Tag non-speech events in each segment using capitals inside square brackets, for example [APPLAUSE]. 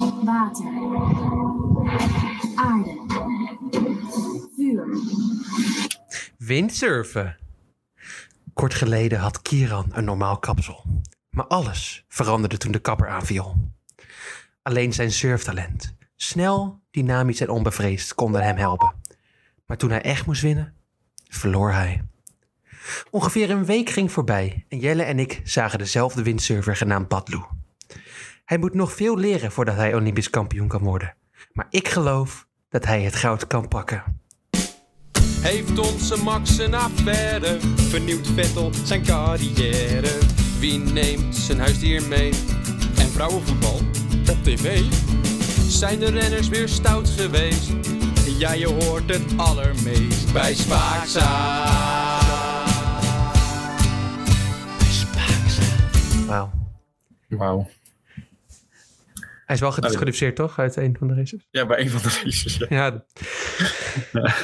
water, aarde, vuur, Windsurfen. Kort geleden had Kieran een normaal kapsel. Maar alles veranderde toen de kapper aanviel. Alleen zijn surftalent, snel, dynamisch en onbevreesd, konden hem helpen. Maar toen hij echt moest winnen, verloor hij. Ongeveer een week ging voorbij en Jelle en ik zagen dezelfde windsurfer genaamd Badloo. Hij moet nog veel leren voordat hij Olympisch kampioen kan worden. Maar ik geloof dat hij het goud kan pakken. Heeft onze Max een affaire? Vernieuwt Vettel zijn carrière? Wie neemt zijn huisdier mee? En vrouwenvoetbal op tv? Zijn de renners weer stout geweest? Ja, je hoort het allermeest bij Spaakza. Wauw. Wauw. Hij is wel gedisqualificeerd, toch? Uit een van de races. Ja, bij een van de races. Ja. Ja.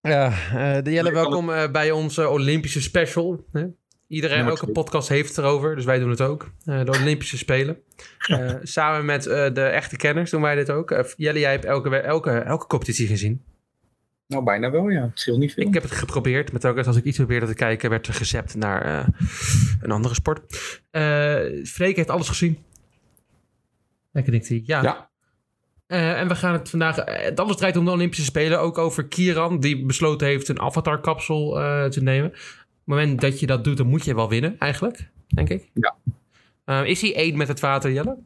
[LAUGHS] ja, eh, de Jelle, welkom eh, bij onze Olympische special. Hè? Iedereen, elke podcast heeft het erover, dus wij doen het ook. Eh, de Olympische Spelen. Eh, samen met eh, de echte kenners doen wij dit ook. Jelle, jij hebt elke, elke, elke competitie gezien. Nou, bijna wel, ja. Het scheelt niet veel. Ik heb het geprobeerd, maar telkens als ik iets probeerde te kijken, werd er gezept naar eh, een andere sport. Eh Freek heeft alles gezien. En ik denk, ja. Ja. Eh, en we gaan het vandaag. eh, Het alles draait om de Olympische Spelen. Ook over Kieran, die besloten heeft een avatar-kapsel eh, te nemen. Op het moment dat je dat doet, dan moet je wel winnen, eigenlijk. Denk ik. Ja. Is hij één met het water, Jelle?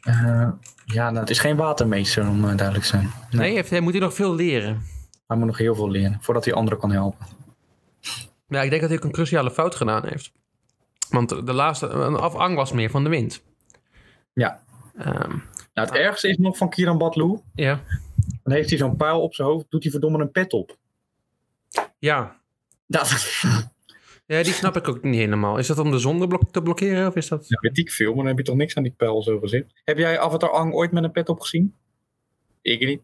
Eh, ja, nou, het is geen watermeester, om duidelijk te zijn. Nee, Nee. heeft, hij moet hij nog veel leren. Hij moet nog heel veel leren, voordat hij anderen kan helpen. Ja, ik denk dat hij ook een cruciale fout gedaan heeft. Want de laatste een afang was meer van de wind. Ja. Ehm, Nou, het ergste is nog van Kieran Badloo. ja. Dan heeft hij zo'n pijl op zijn hoofd, doet hij verdomme een pet op. ja. Dat [LAUGHS] Ja, die snap ik ook niet helemaal. Is dat om de zon te blok- te blokkeren? Of is dat... ja, weet ik veel, maar dan heb je toch niks aan die pijl zo gezet. Heb jij Avatar Ang ooit met een pet op gezien? Ik niet.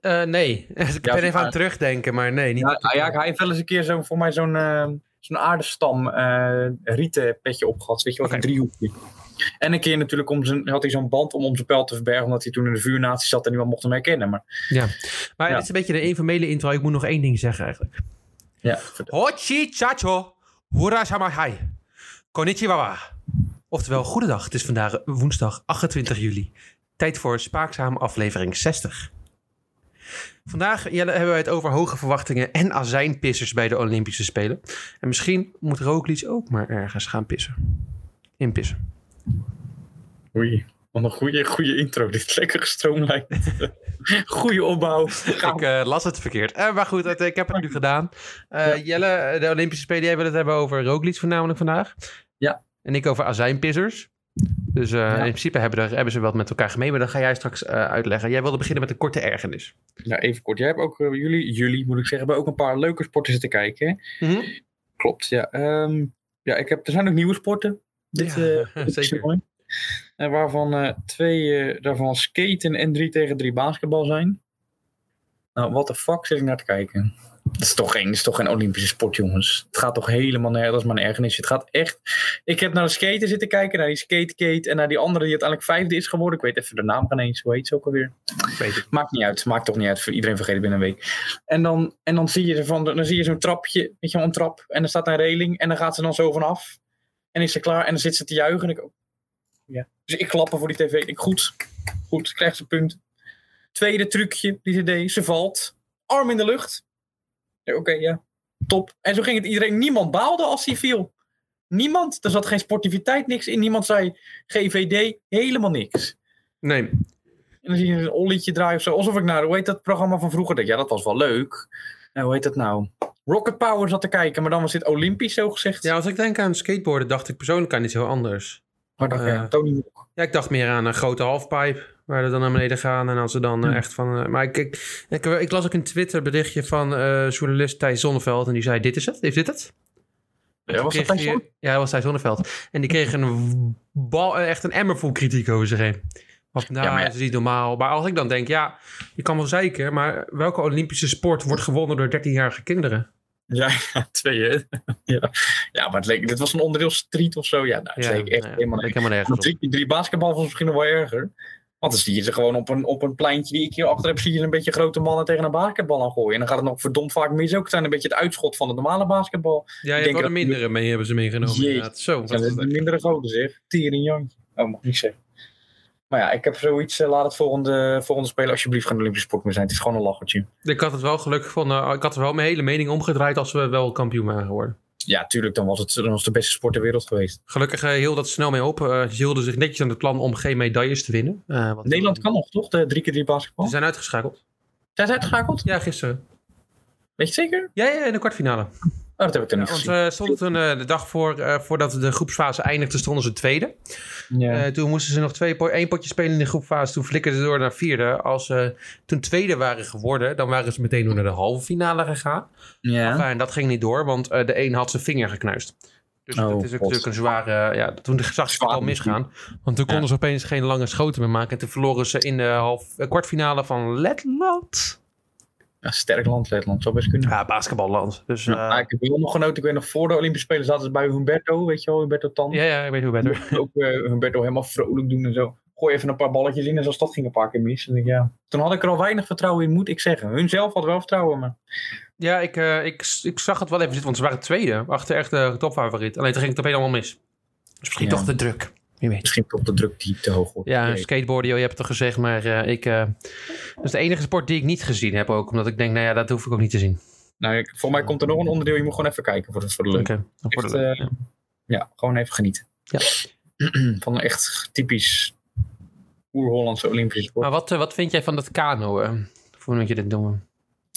Eh, nee. [LAUGHS] ik Ja, ben even aan het terugdenken, maar nee. Niet Ja, ja, hij heeft wel eens een keer zo, voor mij zo'n eh, zo'n aardestam eh rieten petje opgehad. Weet je wel, Oké. een driehoekje. En een keer natuurlijk om zijn, had hij zo'n band om om zijn pijl te verbergen, omdat hij toen in de vuurnatie zat en niemand mocht hem herkennen. Maar Ja. Maar Ja. het is een beetje de informele intro. Ik moet nog één ding zeggen eigenlijk. ja, Hochi chacho, hura samahai. Konnichiwa. wa. Oftewel, goedendag. Het is vandaag woensdag 28 juli. Tijd voor Spaakzaam aflevering 60. Vandaag Jelle, hebben wij het over hoge verwachtingen en azijnpissers bij de Olympische Spelen. En misschien moet Roglic ook maar ergens gaan pissen. Inpissen. Oei. Wat een goede, goede intro. [LAUGHS] Dit is lekker gestroomlijnd. [LAUGHS] goede opbouw. Ik eh, las het verkeerd. Eh, maar goed, ik heb het nu gedaan. Eh, Jelle, de Olympische Spelen, jij wil het hebben over Roglic voornamelijk vandaag. Ja. En ik over azijnpissers. Dus in principe hebben, er, hebben ze wat met elkaar gemeen, maar dat ga jij straks uitleggen. Jij wilde beginnen met een korte ergernis. Nou, even kort. Jij hebt ook, jullie, jullie moet ik zeggen, hebben ook een paar leuke sporten zitten kijken. Mhm. Klopt, ja. Ehm, ja, ik heb, er zijn ook nieuwe sporten. Dit, Ja, eh, [LAUGHS] zeker. En waarvan eh, twee eh, daarvan skaten en drie tegen drie basketbal zijn. Nou, what the fuck zit ik naar te kijken? Dat is toch geen, dat is toch geen Olympische sport, jongens. Het gaat toch helemaal nergens. Dat is mijn ergernis. Het gaat echt. Ik heb naar de skaten zitten kijken, naar die skate-kate en naar die andere die uiteindelijk vijfde is geworden. Ik weet even de naam geen eens. Hoe heet ze ook alweer? Weet ik. Maakt niet uit. Maakt toch niet uit. Iedereen vergeet het binnen een week. En dan, en dan zie je, ervan, dan zie je zo'n trapje, weet je wel, een trap. En er staat een reling. En dan gaat ze dan zo vanaf. En is ze klaar. En dan zit ze te juichen. En ik, ja. Dus ik klappen voor die tv. Ik, goed. Goed. Krijgt ze een punt. Tweede trucje die ze deed. Ze valt. Arm in de lucht. Ja, Oké, ja. Top. En zo ging het iedereen. Niemand baalde als hij viel. Niemand. Er zat geen sportiviteit, niks in. Niemand zei GVD. Helemaal niks. Nee. En dan zie je een ollietje draaien of zo. Alsof ik naar, hoe heet dat programma van vroeger? denk, Ja, dat was wel leuk. Hoe heet dat nou? Rocket Power zat te kijken, maar dan was dit Olympisch zo gezegd. Ja, als ik denk aan skateboarden, dacht ik persoonlijk aan iets heel anders. Maar dacht je, eh, Tony Hawk. Ja, ik dacht meer aan een grote halfpipe. Waar ze dan naar beneden gaan. En als ze dan eh, Hmm. echt van. eh, maar ik, ik, ik, ik las ook een Twitter berichtje van eh, journalist Thijs Zonneveld. En die zei: Dit is het? Is dit het? Ja, was dat Thijs Ja, dat was Thijs Zonneveld. En die kreeg een bal, echt een emmer vol kritiek over zich heen. Of, nou, Ja, ja. dat is niet normaal. Maar als ik dan denk, ja, je kan wel zeiken, maar welke Olympische sport wordt gewonnen door 13-jarige kinderen? Ja, [LAUGHS] ja twee hè? ja. ja, maar het leek, dit was een onderdeel street of zo. Ja, nou, het Ja, leek echt helemaal leek helemaal nergens. Drie, drie basketbal was misschien nog wel erger. Want dan zie je ze gewoon op een, op een pleintje die ik hier achter heb, zie je een beetje grote mannen tegen een basketbal aan gooien. En dan gaat het nog verdomd vaak mis ook. Het zijn een beetje het uitschot van het normale basketbal. Ja, je hebt de mindere mee hebben ze meegenomen. Inderdaad. Zo, Dat zijn is de mindere grote zeg. Tiering Jantje. Oh, mag ik niet zeggen. Maar ja, ik heb zoiets. eh, laat het volgende, volgende spelen alsjeblieft geen Olympische sport meer zijn. Het is gewoon een lachertje. Ik had het wel gelukkig gevonden. Ik had wel mijn hele mening omgedraaid als we wel kampioen waren geworden. Ja, tuurlijk. Dan was het dan was het de beste sport ter wereld geweest. Gelukkig eh, hield dat snel mee op. Eh, ze hielden zich netjes aan het plan om geen medailles te winnen. Eh, wat- Nederland kan nog, toch? De drie keer drie basketbal. Ze zijn uitgeschakeld. Zijn ze uitgeschakeld? Ja, gisteren. Weet je het zeker? Ja, ja, in de kwartfinale. Oh, dat heb ik dan Ja, niet want gezien. we stonden toen eh, de dag voor, eh, voordat de groepsfase eindigde, stonden ze tweede. ja. Eh, toen moesten ze nog twee, po- één potje spelen in de groepfase. Toen flikkerden ze door naar vierde. Als ze toen tweede waren geworden, dan waren ze meteen door naar de halve finale gegaan. ja. En dat ging niet door, want eh, de een had zijn vinger geknuist. Dus Oh, dat is ook God. natuurlijk een zware... Ja, toen zag je het al misgaan. Want toen Ja. konden ze opeens geen lange schoten meer maken. En toen verloren ze in de half, eh, kwartfinale van Letland. Ja, sterk land, Letland. Zou best kunnen. Ja, basketballand. Dus Ja, maar ik heb wel nog genoten. Ik weet nog, voor de Olympische Spelen zaten ze bij Humberto. Weet je wel, Humberto Tan. ja, ja, ik weet hoe beter. Ook eh, Humberto helemaal vrolijk doen en zo. Gooi even een paar balletjes in en zelfs dat ging een paar keer mis. En ik, ja. Toen had ik er al weinig vertrouwen in, moet ik zeggen. Hun zelf had wel vertrouwen, maar... Ja, ik, eh, ik, ik zag het wel even zitten, want ze waren tweede. Achter echt de topfavoriet. Alleen toen ging het opeens allemaal mis. Dus misschien Ja. toch de druk. Wie weet. Misschien toch de druk die te hoog wordt. Ja, skateboarden, joh, je hebt het toch gezegd. Maar eh, ik, eh, dat is de enige sport die ik niet gezien heb ook. Omdat ik denk, nou ja, dat hoef ik ook niet te zien. Nou, ik, voor mij komt er nog een onderdeel. Je moet gewoon even kijken voor de, voor de leuk. De leuk, eh, Ja, gewoon even genieten. Ja. [CLEARS THROAT] Van een echt typisch oer-Hollandse Olympische sport. Maar wat, wat vind jij van dat kano? eh hoe moet je dit noemen?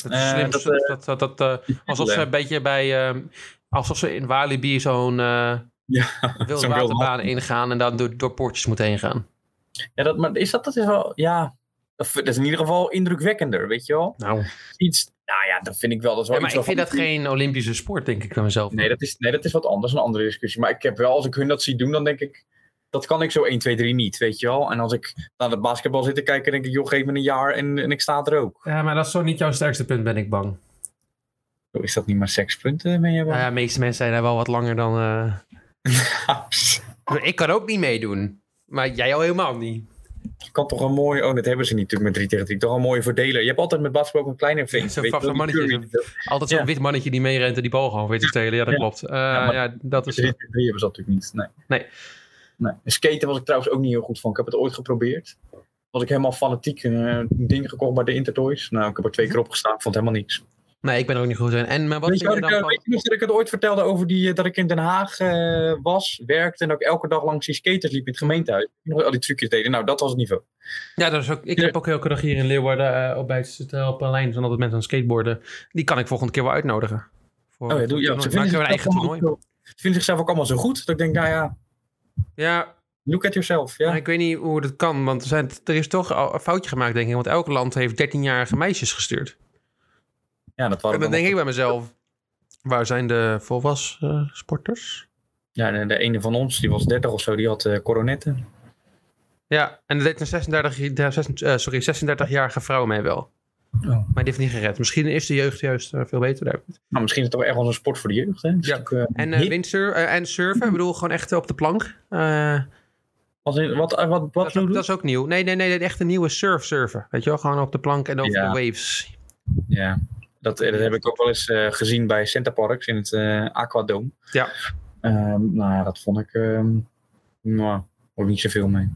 Het slim, dat, dat, dat, dat, eh, alsof ze een beetje bij... alsof ze in Walibi zo'n eh Ja, [LAUGHS] wilde waterbaan ingaan... en dan door, door poortjes moeten heen gaan. Ja, dat, maar is dat, dat is wel, ja, dat is in ieder geval indrukwekkender, weet je wel? Nou, Iets, nou ja, dat vind ik wel. Dat is wel ja, maar iets ik vind dat geen Olympische sport, denk ik van mezelf. Nee dat, is, nee, dat is wat anders, een andere discussie. Maar ik heb wel, als ik hun dat zie doen, dan denk ik, dat kan ik zo 1, 2, 3 niet, weet je wel? En als ik naar het basketbal zit te kijken, denk ik, joh, geef me een jaar en, en ik sta er ook. Ja, maar dat is toch niet jouw sterkste punt, ben ik bang. Zo, Is dat niet maar sekspunten, ben je wel? Nou ja, de meeste mensen zijn daar wel wat langer dan... eh, [LAUGHS] Ik kan ook niet meedoen. Maar jij al helemaal niet. Je kan toch een mooie, oh, dat hebben ze niet natuurlijk met 3 tegen 3, toch een mooie verdeler. Je hebt altijd met basketbal ook een kleine. Zo'n mannetje, curling. Altijd zo'n Ja. wit mannetje die meerent en die bal gewoon weet te stelen. Ja, dat Ja. klopt. Eh, maar- ja, dat is... 3 tegen 3 hebben ze natuurlijk niet. Nee. Nee. nee. En Skaten was ik trouwens ook niet heel goed van. Ik heb het ooit geprobeerd. Was ik helemaal fanatiek. Een ding gekocht bij de Intertoys. Nou, ik heb er twee keer op gestaan. Ik vond helemaal niks. Nee, ik ben er ook niet goed in. En maar wat Weet je, je ik, dan eh, van... weet je nog dat ik het ooit vertelde over die, eh, dat ik in Den Haag eh, was, werkte en ik elke dag langs die skaters liep in het gemeentehuis. Nog al die trucjes deden. Nou, dat was het niveau. Ja, dat is ook, ik Ja. heb ook elke dag hier in Leeuwarden eh, op bij het Hotelplein zijn altijd mensen aan het skateboarden. Die kan ik volgende keer wel uitnodigen. Voor Oh ja, doe, ja, ze vinden, een eigen zichzelf toernooi. allemaal zo- ze vinden zichzelf ook allemaal zo goed. Dat ik denk, nou ja, Ja, look at yourself. Ja. maar ik weet niet hoe dat kan. Want er, zijn, er is toch al een foutje gemaakt, denk ik. Want elk land heeft 13-jarige meisjes gestuurd. Ja, dat En waren dan dan denk ik bij mezelf, waar zijn de volwassen sporters? Ja, de, de ene van ons, die was 30 of zo, die had eh, coronetten. Ja, en er deed een 36, ja, 36, eh, sorry, 36-jarige vrouw mee wel. Oh. Maar die heeft niet gered. Misschien is de jeugd juist eh, veel beter daar. Nou, misschien is het toch echt wel een sport voor de jeugd, hè? Ja. natuurlijk, eh, En, windsurf, eh, en surfen, ik bedoel gewoon echt op de plank. In- wat, eh, wat, wat dat, ook, dat is ook nieuw. Nee, nee, nee, echt een nieuwe surf surfen. Weet je wel, gewoon op de plank en over Ja. de waves. Ja, dat, eh, dat heb ik ook wel eens eh, gezien bij Center Parks in het eh Aquadome. Ja. Ehm, nou ja, dat vond ik... ehm nou, ook niet zoveel mee.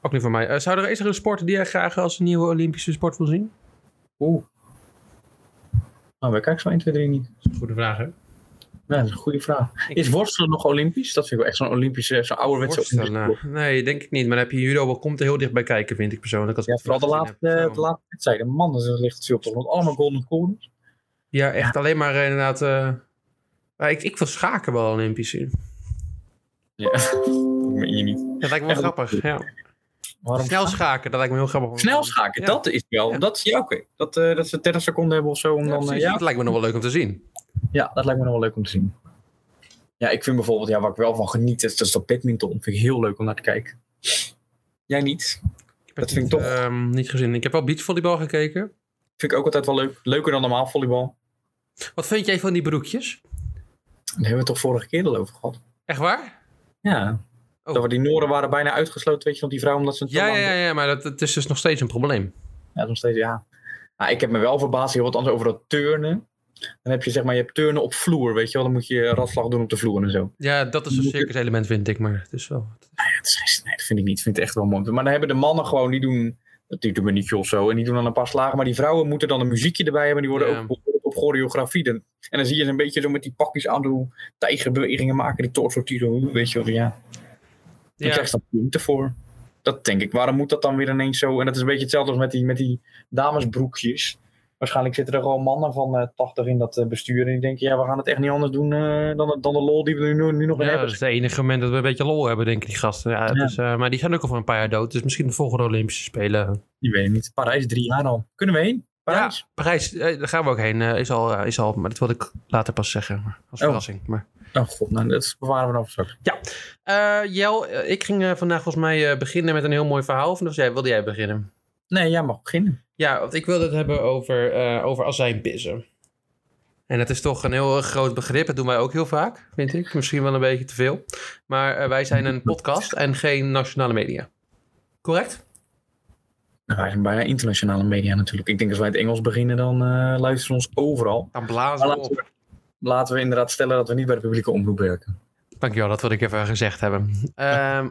Ook niet van mij. Zou er, is er een sport die jij graag als een nieuwe Olympische sport wil zien? Oeh. Nou, wij kijken zo 1, 2, 3 niet. Dat is een goede vraag, hè? Ja, dat is een goede vraag. Is worstelen nog Olympisch? Dat vind ik wel echt zo'n Olympische, zo'n ouderwetse Worstelen, Olympische sport. nou, nee, denk ik niet. Maar dan heb je judo, wel komt er heel dichtbij kijken, vind ik persoonlijk. Als Ja, vooral de laatste, de laatste wedstrijden. Man, er ligt het veel op de grond. Allemaal golden corners. Ja, echt alleen maar eh, inderdaad... eh, maar ik, ik wil schaken wel Olympisch zien. Ja, [LAUGHS] dat meen je niet. Dat lijkt me wel Echt? grappig, ja. Waarom Snel schaken, dat lijkt me heel grappig. Snel schaken, Ja. dat is wel. Ja. Dat, ja, oké. Dat, eh, dat ze 30 seconden hebben of zo. Om Ja, dan, ja, Dat lijkt me nog wel leuk om te zien. ja, dat lijkt me nog wel leuk om te zien. Ja, ik vind bijvoorbeeld, ja, waar ik wel van geniet, is, dat is dat badminton. Vind ik heel leuk om naar te kijken. Jij niet? Ik heb Dat vind ik niet, toch- ehm, niet gezien. Ik heb wel beachvolleybal gekeken. Vind ik ook altijd wel leuk. Leuker dan normaal volleybal. Wat vind jij van die broekjes? Daar hebben we het toch vorige keer al over gehad. Echt waar? Ja. Oh. Dat we die Noren waren bijna uitgesloten, weet je, want die vrouw omdat ze een te Ja, ja, ja, ja maar dat, het is dus nog steeds een probleem. Ja, nog steeds, ja. Nou, ik heb me wel verbaasd, heel wat anders over dat turnen. Dan heb je zeg maar, je hebt turnen op vloer, weet je wel. Dan moet je ratslag doen op de vloer en zo. Ja, dat is een circus element, vind ik. Maar het is wel... Ja, dat, is, nee, dat vind ik niet. Ik vind het echt wel mooi. Maar dan hebben de mannen gewoon, die doen die doen een minuutje of zo. En die doen dan een paar slagen. Maar die vrouwen moeten dan een muziekje erbij hebben. Die worden Ja. ook op choreografie. En dan zie je ze een beetje zo met die pakjes aan doen. Tijgerbewegingen maken. Die torsortieren. Weet je wel. Ja. Dan Ja. krijg je dan punten voor. Dat denk ik. Waarom moet dat dan weer ineens zo? En dat is een beetje hetzelfde als met die, met die damesbroekjes. Waarschijnlijk zitten er gewoon mannen van eh 80 in dat eh, bestuur. En die denken, ja, we gaan het echt niet anders doen eh, dan, dan de lol die we nu, nu nog Ja, dat hebben. is het enige moment dat we een beetje lol hebben, denk ik, die gasten. Ja, maar die zijn ook al voor een paar jaar dood. Dus misschien de volgende Olympische Spelen. Die weet ik niet. Parijs, drie jaar al. Kunnen we heen? Parijs? Ja, Parijs, eh, daar gaan we ook heen. eh, is, al, eh, is al, maar dat wilde ik later pas zeggen. Maar als Oh. verrassing. Maar. Oh god, nou, dat bewaren we dan voor straks. Eh, Jel, ik ging vandaag volgens mij beginnen met een heel mooi verhaal. Of jij, wilde jij beginnen? Nee, jij mag beginnen. Ja, want ik wilde het hebben over, eh over azijnpissen. En dat is toch een heel groot begrip. Dat doen wij ook heel vaak, vind ik. Misschien wel een beetje te veel. Maar wij zijn een podcast en geen nationale media. Correct? Nou, wij zijn bijna internationale media natuurlijk. Ik denk als wij het Engels beginnen, dan eh, luisteren ze ons overal. Dan blazen we laten op. we, laten we inderdaad stellen dat we niet bij de publieke omroep werken. Dankjewel, dat wilde ik even gezegd hebben. Ehm,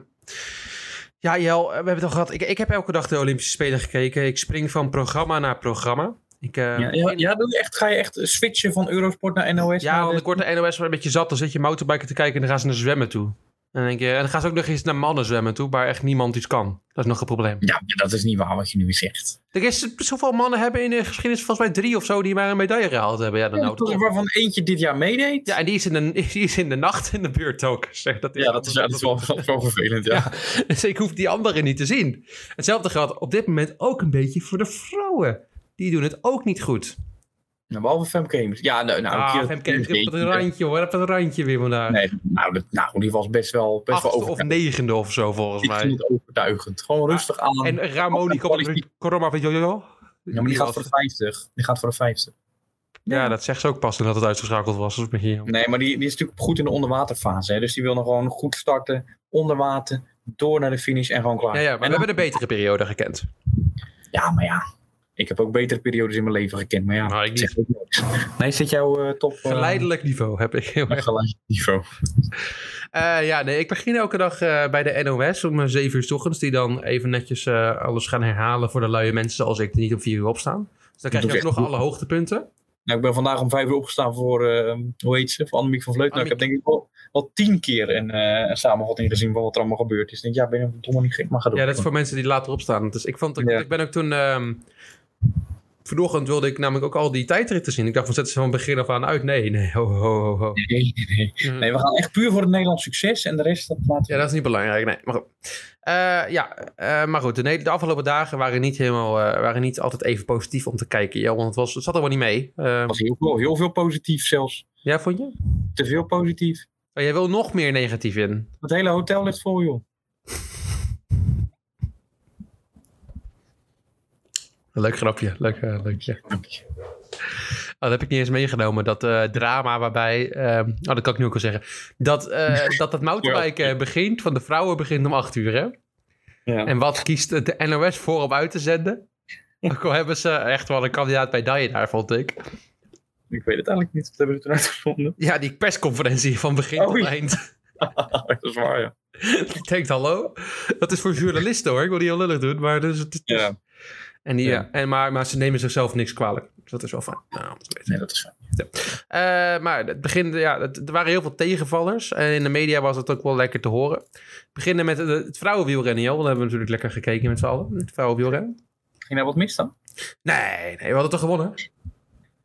[LAUGHS] ja, Jel, we hebben het al gehad. Ik, ik heb elke dag de Olympische Spelen gekeken. Ik spring van programma naar programma. Ik, eh, Ja, ja, ja, doe je echt, ga je echt switchen van Eurosport naar NOS? Ja, naar want de- ik word de NOS wel een beetje zat. Dan zit je motorbiken te kijken en dan gaan ze naar zwemmen toe. En dan, denk je, en dan gaan ze ook nog eens naar mannen zwemmen toe, waar echt niemand iets kan. Dat is nog een probleem. Ja, dat is niet waar wat je nu zegt. Er is zoveel mannen hebben in de geschiedenis, volgens mij drie of zo, die maar een medaille gehaald hebben. Ja, dan nou, Ja, waarvan eentje dit jaar meedeed? ja en die is, in de, [LAUGHS] die is in de nacht in de buurt ook. Zeg, dat is, Ja, dat is, dat is wel, wel, wel vervelend, ja. [LAUGHS] Ja, dus ik hoef die anderen niet te zien. Hetzelfde geldt op dit moment ook een beetje voor de vrouwen. Die doen het ook niet goed. Nou, behalve Femke. Ja, nou, nou ah, Femke heeft op het randje hoor, op het randje weer vandaag. Nee, nou, dat- nou, die was best wel, best wel of negende of zo volgens Ik mij. vind het overtuigend. Gewoon rustig aan. En Ramoni komt op de corona van jojo. ja, maar die gaat voor de 50. Die gaat voor de 50. Ja, dat zegt ze ook pas toen dat het uitgeschakeld was. Beetje jammer. Nee, maar die, die is natuurlijk goed in de onderwaterfase. Hè? Dus die wil nog gewoon goed starten, onder water, door naar de finish en gewoon klaar. Ja, ja, maar En we dan- hebben een betere periode gekend. ja, maar ja. Ik heb ook betere periodes in mijn leven gekend. Maar ja, Nou, ik zeg ook niks. Nee, zit jouw eh, top... eh, Geleidelijk niveau heb ik heel op erg. gelijk niveau. Eh, ja, nee, ik begin elke dag eh, bij de NOS om eh, 7 uur 's ochtends. Die dan even netjes eh, alles gaan herhalen voor de luie mensen zoals ik die niet om 4 uur opstaan. Dus dan krijg je ook ik nog alle hoogtepunten. Nou, ik ben vandaag om vijf uur opgestaan voor, eh, hoe heet ze, voor Annemiek van Vleuten. Nou, ik heb denk ik wel, wel tien keer een, eh, een samenvatting gezien van wat er allemaal gebeurd is. Ik denk, ja, ben je verdomme niet gek, maar ga doen. Ja, dat is voor mensen die later opstaan. Dus ik vond het, Ja. ik ben ook toen... ehm vanochtend wilde ik namelijk ook al die tijdritten zien. Ik dacht van zetten ze van begin af aan uit. Nee, nee, ho, ho, ho, ho. Nee, nee, nee. Nee, we gaan echt puur voor het Nederlands succes en de rest dat laten we... Ja, dat is niet belangrijk, nee. Maar goed. Eh, ja, eh, maar goed. De, de afgelopen dagen waren niet, helemaal, eh, waren niet altijd even positief om te kijken. Ja, want het, was, het zat er wel niet mee. Eh, was heel veel, heel veel positief zelfs. ja, vond je? Te veel positief. Oh, jij wil nog meer negatief in. Het hele hotel ligt vol, joh. Leuk grapje, leuk, eh, leuk ja. Oh, dat heb ik niet eens meegenomen. Dat eh, drama waarbij... oh, dat kan ik nu ook wel zeggen. Dat eh, [LAUGHS] dat, dat mountainbiken begint, van de vrouwen begint om acht uur, hè? Ja. En wat kiest de NOS voor om uit te zenden? Ook al hebben ze echt wel een kandidaat bij Dijen daar, vond ik. Ik weet het eigenlijk niet. Wat hebben ze toen uitgevonden? Ja, die persconferentie van begin Oh, tot eind. [LAUGHS] dat is waar, ja. Ik denk, hallo? Dat is voor journalisten hoor. Ik wil die heel lullig doen, maar dus, het is... Ja, En die, Ja. ja. en, maar, maar ze nemen zichzelf niks kwalijk. Dus dat is wel fijn. Nou, nee, dat is fijn. Eh, maar het begin, ja, het- er waren heel veel tegenvallers. En in de media was het ook wel lekker te horen. We beginnen met het, het vrouwenwielrennen, joh. Dat hebben we natuurlijk lekker gekeken met z'n allen. Het vrouwenwielrennen. Ging daar wat mis dan? Nee, nee, we hadden toch gewonnen?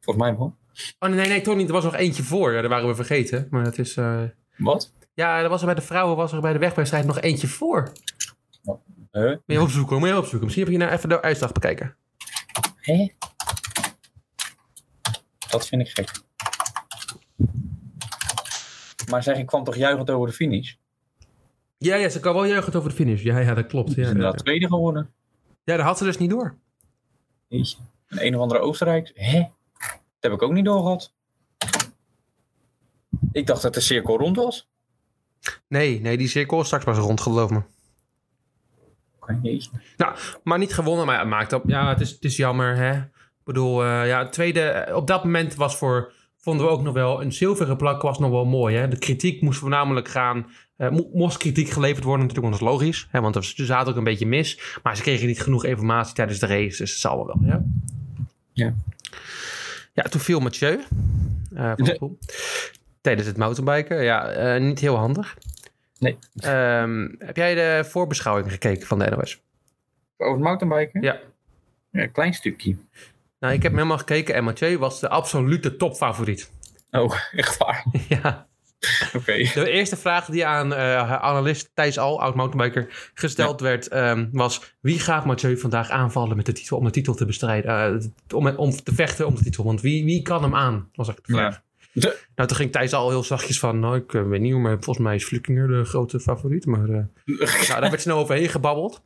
Volgens mij wel. Oh nee, nee, toch niet. Er was nog eentje voor. Ja, daar waren we vergeten. Maar het is... eh, Wat? Ja, er was er bij de vrouwen was er bij de wegwedstrijd nog eentje voor. Huh? Moet je opzoeken, moet je opzoeken. Misschien heb je nou even de uitslag bekijken. Hé? Dat vind ik gek. Maar zeg, ik kwam toch juichend over de finish? Ja, ja, ze kan wel juichen over de finish. Ja, ja, dat klopt. Ze Ja, is ja, tweede geworden. ja dat had ze dus niet door. Jeetje. Een een of andere Oostenrijk. Hè? Dat heb ik ook niet doorgehad. Ik dacht dat de cirkel rond was. Nee, nee, die cirkel is straks pas rond, geloof me. Oké, jeetje. Maar niet gewonnen, maar het maakt op. Ja, het is, het is jammer, hè. Ik bedoel, eh, ja, het tweede... eh, Op dat moment was voor... Vonden we ook nog wel... Een zilveren plak was nog wel mooi, hè. De kritiek moest voornamelijk gaan... mo- moest kritiek geleverd worden natuurlijk, want dat is logisch. Hè, want ze zaten ook een beetje mis. Maar ze kregen niet genoeg informatie tijdens de race. Dus het zal wel, ja. Ja. Ja, toen viel Mathieu. van Nee. de Poel. Tijdens het mountainbiken. Ja, eh, niet heel handig. Nee. Ehm, heb jij de voorbeschouwing gekeken van de NOS? Over het mountainbiken? Ja. Ja, een klein stukje. Nou, ik heb hem helemaal gekeken en Mathieu was de absolute topfavoriet. Oh, [LAUGHS] echt waar? [LAUGHS] ja. Oké. De eerste vraag die aan eh, analist Thijs Al, oud mountainbiker, gesteld werd, ehm, was: wie gaat Mathieu vandaag aanvallen met de titel om de titel te bestrijden? eh, om, om te vechten om de titel. Want wie, wie kan hem aan? Was ook de vraag. De- Nou, toen ging Thijs al heel zachtjes van: Nou, ik eh, weet niet hoe, maar volgens mij is Flukinger de grote favoriet. Maar eh, [LAUGHS] nou, daar werd snel overheen gebabbeld.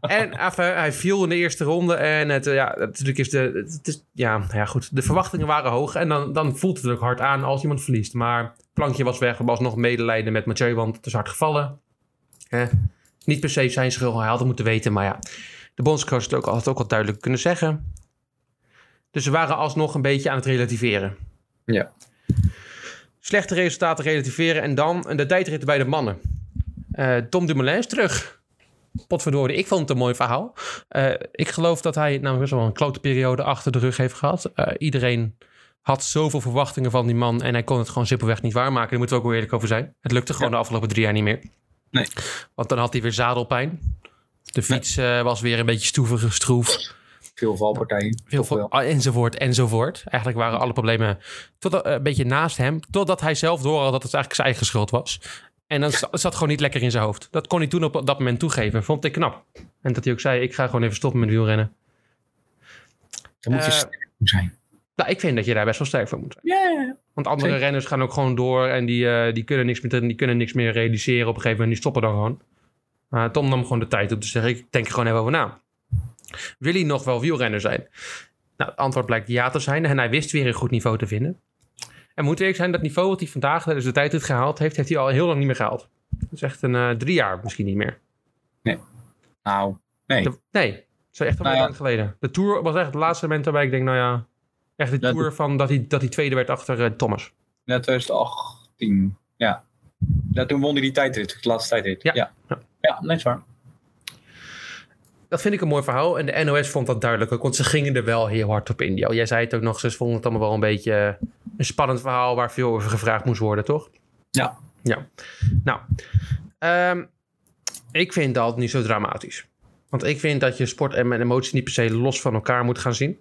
en enfin, hij viel in de eerste ronde. En het, eh, ja, natuurlijk is de. Het is, ja, nou ja, goed. De verwachtingen waren hoog. En dan, dan voelt het ook hard aan als iemand verliest. Maar het plankje was weg. Er was nog medelijden met Mathieu, want het is hard gevallen. Eh, niet per se zijn schuld. Hij had het moeten weten. Maar ja, de bondscoach had het ook, had het ook wat duidelijk kunnen zeggen. Dus ze waren alsnog een beetje aan het relativeren. Ja. Slechte resultaten relativeren. En dan de tijdrit bij de mannen. Eh, Tom Dumoulin is terug. Potverdorie, ik vond het een mooi verhaal. Eh, ik geloof dat hij best wel een klote periode achter de rug heeft gehad. Eh, iedereen had zoveel verwachtingen van die man en hij kon het gewoon simpelweg niet waarmaken. Daar moeten we ook wel eerlijk over zijn. Het lukte gewoon de afgelopen drie jaar niet meer. Nee. Want dan had hij weer zadelpijn. De fiets was weer een beetje stoevig, stroef. Veel valpartijen. Veel ah, enzovoort, enzovoort. Eigenlijk waren alle problemen tot, een beetje naast hem. Totdat hij zelf door had dat het eigenlijk zijn eigen schuld was. En dan zat gewoon niet lekker in zijn hoofd. Dat kon hij toen op dat moment toegeven. Vond ik knap. En dat hij ook zei, ik ga gewoon even stoppen met wielrennen. Dan moet je Eh, sterk zijn. Nou, ik vind dat je daar best wel sterk voor moet zijn. Ja. Want andere Zeker. renners gaan ook gewoon door. En die, eh, die, kunnen niks meer, die kunnen niks meer realiseren op een gegeven moment. Die stoppen dan gewoon. Maar Tom nam gewoon de tijd om te zeggen, ik denk er gewoon even over na. Wil hij nog wel wielrenner zijn? Nou, het antwoord blijkt ja te zijn. En hij wist weer een goed niveau te vinden. En moet eerlijk zijn, dat niveau wat hij vandaag tijdens de tijd heeft gehaald heeft, heeft hij al heel lang niet meer gehaald. Dat is echt een eh, drie jaar misschien niet meer. Nou, nee. De- nee, dat is echt al Nou heel ja. lang geleden. De Tour was echt het laatste moment waarbij ik denk, nou ja, echt de Ja, Tour van dat hij, dat hij tweede werd achter eh, Thomas. Ja, 2018. Ja. ja. Toen won hij die tijdrit. De laatste tijdrit. Ja. Ja. Ja. Ja, nee, is waar. Dat vind ik een mooi verhaal. En de NOS vond dat duidelijk ook, want ze gingen er wel heel hard op in. Jij zei het ook nog, ze vonden het allemaal wel een beetje eh, een spannend verhaal waar veel over gevraagd moest worden, toch? Ja. Ja. Nou, ehm, ik vind dat niet zo dramatisch. Want ik vind dat je sport en mijn emoties niet per se los van elkaar moet gaan zien.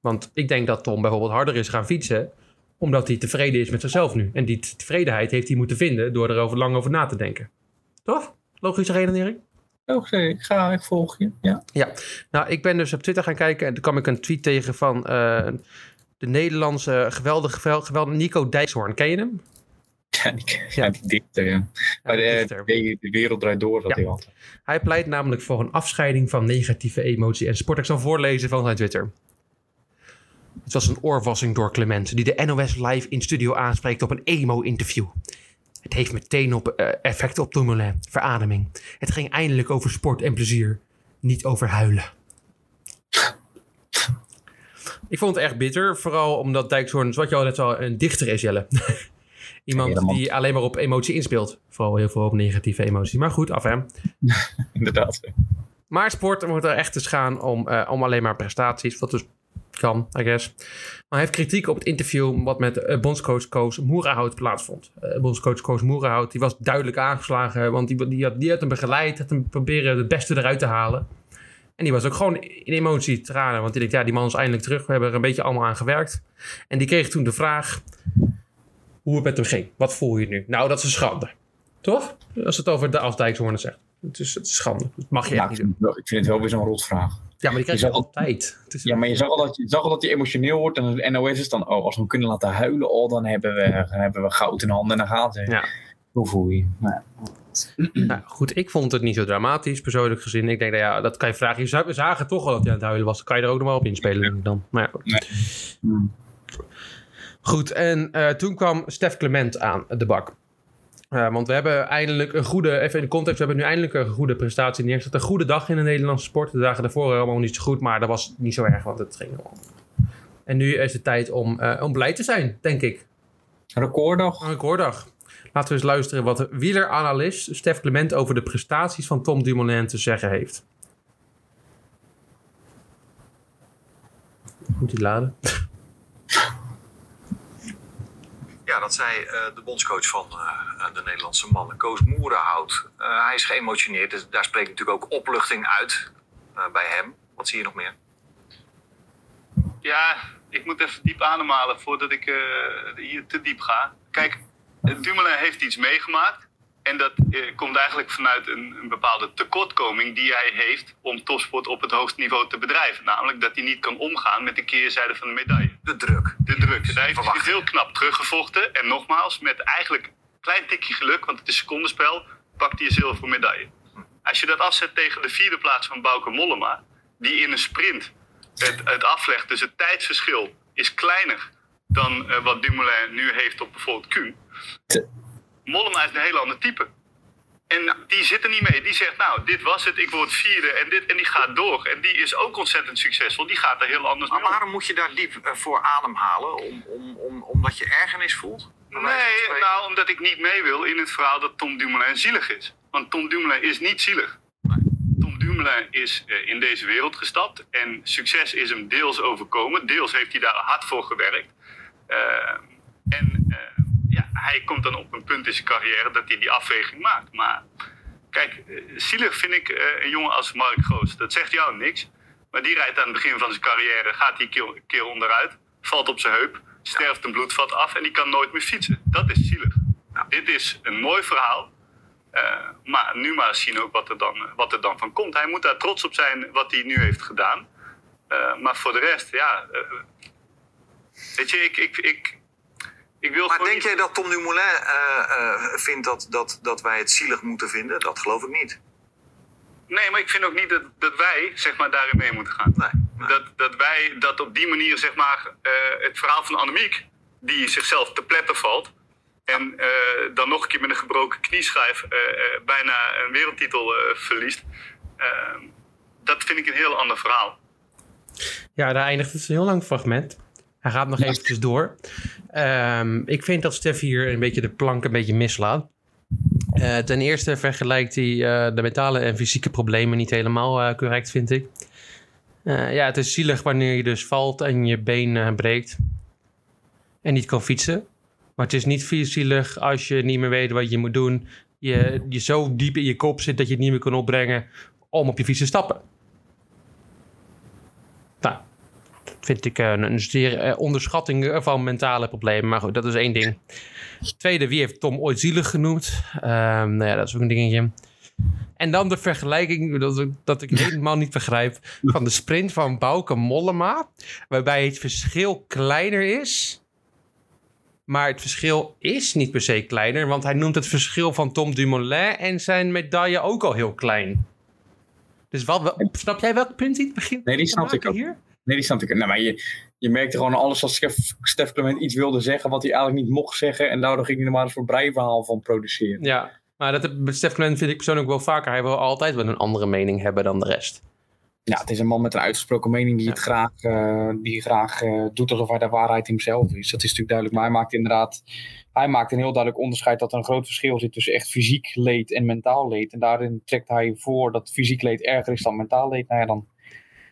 Want ik denk dat Tom bijvoorbeeld harder is gaan fietsen, omdat hij tevreden is met zichzelf nu. En die tevredenheid heeft hij moeten vinden door er over lang over na te denken. Toch? Logische redenering? Oh, ik ga, ik volg je. Ja. Nou, ik ben dus op Twitter gaan kijken en toen kwam ik een tweet tegen van eh, de Nederlandse geweldige, gewel- geweldige Nico Dijkshoorn. Ken je hem? Ja, die, ja, die dichter, ja. Bij de, dichter. de, de wereld draait door, dat Ja. hij had. Hij pleit namelijk voor een afscheiding van negatieve emotie en sport. Ik zal voorlezen van zijn Twitter. Het was een oorwassing door Clement, die de NOS live in studio aanspreekt op een emo-interview. Het heeft meteen op, eh, effect op Dumoulin, verademing. Het ging eindelijk over sport en plezier, niet over huilen. Ik vond het echt bitter, vooral omdat Dijkshoorn, wat je al net al, een dichter is, Jelle. [LAUGHS] Iemand die alleen maar op emotie inspeelt. Vooral heel veel op negatieve emotie. Maar goed, af hem. [LAUGHS] Inderdaad. Maar sport moet er echt eens gaan om, eh, om alleen maar prestaties. Wat dus kan, I guess. Maar hij heeft kritiek op het interview wat met eh, bondscoach Koos Moerenhout plaatsvond. Eh bondscoach Koos Moerenhout die was duidelijk aangeslagen. Want die, die, had, die had hem begeleid. Had hem proberen het beste eruit te halen. En die was ook gewoon in emotie tranen. Want die dacht, ja, die man is eindelijk terug. We hebben er een beetje allemaal aan gewerkt. En die kreeg toen de vraag hoe het met hem ging. Wat voel je nu? Nou, dat is een schande. Toch? Als het over de Afdijkshoorn zegt. Het is, het is schande. Mag je Ja, niet doen. ik vind het wel weer zo'n rotvraag. Ja, maar die krijg Je je altijd. Ja, maar je zag al dat je, zag al dat je emotioneel wordt. En de NOS is dan, oh, als we hem kunnen laten huilen, oh, dan hebben we, dan hebben we goud in handen en dan ze. Ja. Hoe voel je? Nou, ja. Nou, goed, ik vond het niet zo dramatisch, persoonlijk gezien. Ik denk, dat ja, dat kan je vragen. Je zagen toch al dat hij aan het huilen was. Dan kan je er ook nog wel op inspelen, dan. Maar ja, goed. Hmm. Goed, en eh, toen kwam Stef Clement aan de bak. Eh, want we hebben eindelijk een goede, even in de context, we hebben nu eindelijk een goede prestatie neergezet. Een goede dag in de Nederlandse sport. De dagen daarvoor waren allemaal niet zo goed, maar dat was niet zo erg, want het ging allemaal. En nu is het tijd om, eh, om blij te zijn, denk ik. Recorddag. Een recorddag. Laten we eens luisteren wat de wieleranalist Stef Clement over de prestaties van Tom Dumoulin te zeggen heeft. Moet hij laden? [LAUGHS] Ja, dat zei eh, de bondscoach van eh, de Nederlandse mannen, Koos Moerenhout. Eh, hij is geëmotioneerd, dus daar spreekt natuurlijk ook opluchting uit bij hem. Wat zie je nog meer? Ja, ik moet even diep ademhalen voordat ik hier te diep ga. Kijk, Dumoulin heeft iets meegemaakt. En dat eh, komt eigenlijk vanuit een, een bepaalde tekortkoming die hij heeft om topsport op het hoogste niveau te bedrijven. Namelijk dat hij niet kan omgaan met de keerzijde van de medaille. De druk. De druk. Daar heeft hij heel knap teruggevochten. En nogmaals, met eigenlijk een klein tikje geluk, want het is secondenspel, pakt hij een zilveren medaille. Als je dat afzet tegen de vierde plaats van Bauke Mollema, die in een sprint het, het aflegt, dus het tijdsverschil is kleiner dan eh, wat Dumoulin nu heeft op bijvoorbeeld Kuhn. Mollema is een heel ander type. En die zit er niet mee. Die zegt, nou, dit was het, ik word vierde en, dit, en die gaat door. En die is ook ontzettend succesvol. Die gaat er heel anders Maar mee om. waarom moet je daar diep eh, voor ademhalen? Om, om, om, omdat je ergernis voelt? Nee, nou, omdat ik niet mee wil in het verhaal dat Tom Dumoulin zielig is. Want Tom Dumoulin is niet zielig. Tom Dumoulin is eh, in deze wereld gestapt en succes is hem deels overkomen. Deels heeft hij daar hard voor gewerkt. Eh, en hij komt dan op een punt in zijn carrière dat hij die afweging maakt. Maar kijk, eh, zielig vind ik eh, een jongen als Mark Goos. Dat zegt jou niks. Maar die rijdt aan het begin van zijn carrière, gaat die keer, keer onderuit, valt op zijn heup, sterft een bloedvat af en die kan nooit meer fietsen. Dat is zielig. Dit is een mooi verhaal. Eh, maar nu maar zien ook wat er, dan, wat er dan van komt. Hij moet daar trots op zijn wat hij nu heeft gedaan. Maar voor de rest, ja. weet je, ik, ik, ik, ik wil Maar denk niet- jij dat Tom Dumoulin eh, eh, vindt dat, dat, dat wij het zielig moeten vinden? Dat geloof ik niet. Nee, maar ik vind ook niet dat, dat wij zeg maar, daarin mee moeten gaan. Nee. nee. Dat, dat wij dat op die manier, zeg maar, eh, het verhaal van Annemiek, die zichzelf te pletten valt. En eh, dan nog een keer met een gebroken knieschijf eh, eh, bijna een wereldtitel eh, verliest. Dat vind ik een heel ander verhaal. Ja, daar eindigt het een heel lang fragment. Hij gaat nog eventjes door. Ehm, ik vind dat Stef hier een beetje de plank een beetje mislaat. Eh, ten eerste vergelijkt hij eh, de mentale en fysieke problemen niet helemaal eh, correct, vind ik. Ja, het is zielig wanneer je dus valt en je been breekt en niet kan fietsen. Maar het is niet zielig als je niet meer weet wat je moet doen. Je, je zo diep in je kop zit dat je het niet meer kan opbrengen om op je fiets te stappen. Nou, dat vind ik eh, een, een zeer eh, onderschatting van mentale problemen. Maar goed, dat is één ding. Tweede, wie heeft Tom ooit zielig genoemd? Ehm, nou ja, dat is ook een dingetje. En dan de vergelijking, dat, ik- dat ik [LAUGHS] helemaal niet begrijp, van de sprint van Bauke Mollema. Waarbij het verschil kleiner is. Maar het verschil is niet per se kleiner, want hij noemt het verschil van Tom Dumoulin en zijn medaille ook al heel klein. Dus wat, snap jij welk punt hij het begint Nee, die snap ik ook. hier? Nee, die snap ik. Nou, maar je, je merkte gewoon alles als Stef, Stef Clement iets wilde zeggen wat hij eigenlijk niet mocht zeggen. En daardoor ging hij er maar een soort breiverhaal van produceren. Ja, maar dat Stef Clement vind ik persoonlijk wel vaker. Hij wil altijd wel een andere mening hebben dan de rest. Ja, het is een man met een uitgesproken mening die het graag, eh, die graag eh, doet alsof hij de waarheid hemzelf is. Dat is natuurlijk duidelijk. Maar hij maakt inderdaad hij maakt een heel duidelijk onderscheid dat er een groot verschil zit tussen echt fysiek leed en mentaal leed. En daarin trekt hij voor dat fysiek leed erger is dan mentaal leed. Nou ja, dan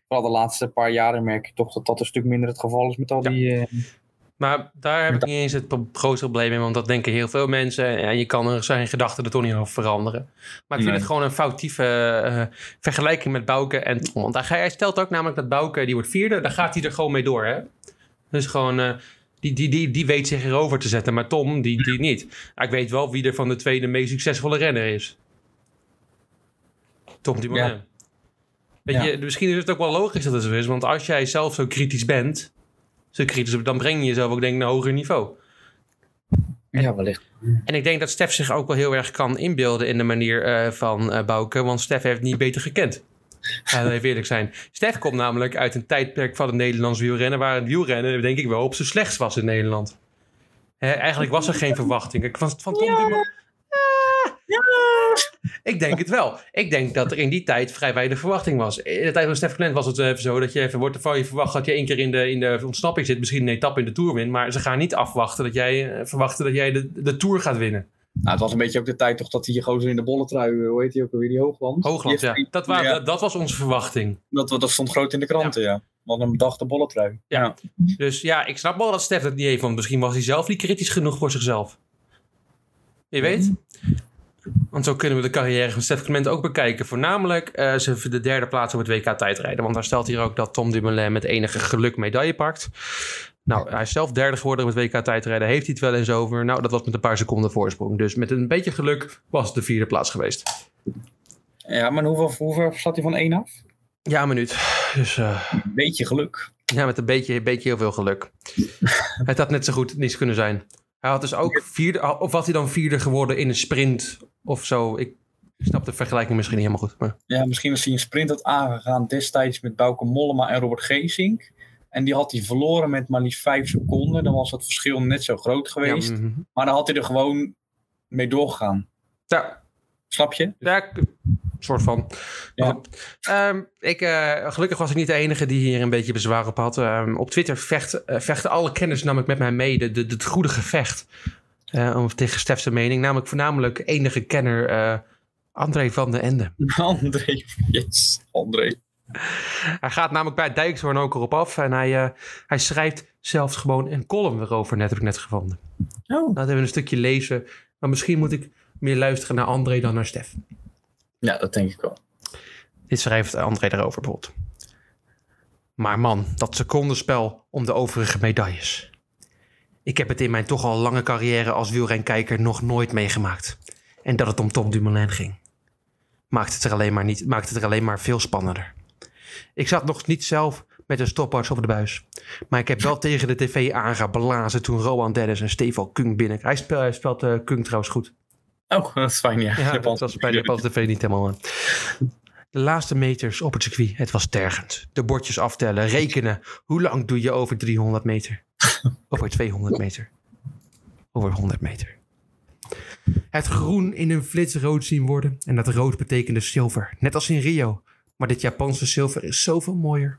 vooral de laatste paar jaren merk je toch dat dat een stuk minder het geval is met al Ja. die... eh, Maar daar heb ik niet eens het grootste probleem in, want dat denken heel veel mensen. En je kan er zijn gedachten er toch niet over veranderen. Maar ik vind Nee. het gewoon een foutieve eh, vergelijking met Bouke en Tom. Want hij, hij stelt ook namelijk dat Bouke, die wordt vierde, dan gaat hij er gewoon mee door. Hè? Dus gewoon, eh, die, die, die, die weet zich erover te zetten, maar Tom, die, die niet. Maar ik weet wel wie er van de twee de meest succesvolle renner is. Tom Dumoulin. Ja. Weet Ja. je, misschien is het ook wel logisch dat het zo is, want als jij zelf zo kritisch bent, zo kritisch, dan breng je jezelf ook denk ik naar een hoger niveau. ja, wellicht. En ik denk dat Stef zich ook wel heel erg kan inbeelden in de manier eh, van eh Bouke, want Stef heeft niet beter gekend. [LAUGHS] Ja, dat even eerlijk zijn. Stef komt namelijk uit een tijdperk van het Nederlands wielrennen... waar het wielrennen, denk ik wel, op zijn slechtst was in Nederland. Hè, eigenlijk was er geen verwachting. Ik was van Tom Dumoulin... Ik denk het wel. Ik denk dat er in die tijd vrij weinig verwachting was. In de tijd van Stef Clement was het even zo dat je even wordt van je verwacht dat je één keer in de, in de ontsnapping zit, misschien een etappe in de Tour wint, maar ze gaan niet afwachten dat jij eh, verwachten dat jij de, de Tour gaat winnen. Nou, het was een beetje ook de tijd toch dat die gozer in de bolletrui, eh, hoe heet die ook alweer, die Hoogland? Hoogland, Die ja. Dat, wa- ja, dat, dat was onze verwachting. dat, dat stond groot in de kranten, ja. Wat een bedachte bolletrui. Ja. Dus ja, ik snap wel dat Stef dat niet heeft, want misschien was hij zelf niet kritisch genoeg voor zichzelf. Je weet? Want zo kunnen we de carrière van Stef Clement ook bekijken. Voornamelijk eh ze de derde plaats op het WK tijdrijden. Want daar stelt hier ook dat Tom Dumoulin met enige geluk medaille pakt. Nou, hij is zelf derde geworden op het WK tijdrijden. Heeft hij het wel eens over? Nou, dat was met een paar seconden voorsprong. Dus met een beetje geluk was het de vierde plaats geweest. Ja, maar hoeveel, hoeveel staat hij van één af? Ja, een minuut. Dus eh, Beetje geluk. ja, met een beetje, beetje heel veel geluk. het had net zo goed niets kunnen zijn. Hij had dus ook vierde, of was hij dan vierde geworden in een sprint of zo? Ik snap de vergelijking misschien niet helemaal goed. Maar Ja, misschien was hij een sprint had aangegaan destijds met Bauke Mollema en Robert Geesink. En die had hij verloren met maar liefst vijf seconden. Dan was dat verschil net zo groot geweest. Ja, mhm. Maar dan had hij er gewoon mee doorgegaan. ja, Snap je? ja, soort van. Ja. Ehm, ik, eh, gelukkig was ik niet de enige die hier een beetje bezwaar op had. Ehm, op Twitter vecht, eh, vechten alle kenners namelijk met mij mee. De, de, het goede gevecht. om tegen Stef's mening. Namelijk voornamelijk enige kenner André van den Ende. [LAUGHS] André, yes, André. Hij gaat namelijk bij Dijkshoorn ook erop af. En hij, hij schrijft zelfs gewoon een column erover, net heb ik net gevonden. Oh. Laten we een stukje lezen. Maar misschien moet ik meer luisteren naar André dan naar Stef. Ja, dat denk ik wel. Dit schrijft André erover bijvoorbeeld. Maar man, dat secondenspel om de overige medailles. Ik heb het in mijn toch al lange carrière als wielrenkijker nog nooit meegemaakt. En dat het om Tom Dumoulin ging. Maakt het er alleen maar, niet, maakt het er alleen maar veel spannender. Ik zat nog niet zelf met een stopwatch op de buis. Maar ik heb wel tegen de tv aangeblazen toen Rowan Dennis en Stefan Kung binnen. Hij speelt, hij eh, Kung trouwens goed. Oh, [LAUGHS] dat is fijn, ja. Ja, Japan. dat was bij de Japanse tv niet helemaal. aan. De laatste meters op het circuit, het was tergend. De bordjes aftellen, rekenen. Hoe lang doe je over 300 [LAUGHS] meter? Over 200 meter. Over 100 meter. Het groen in een flits rood zien worden. En dat rood betekende zilver. Net als in Rio. Maar dit Japanse zilver is zoveel mooier.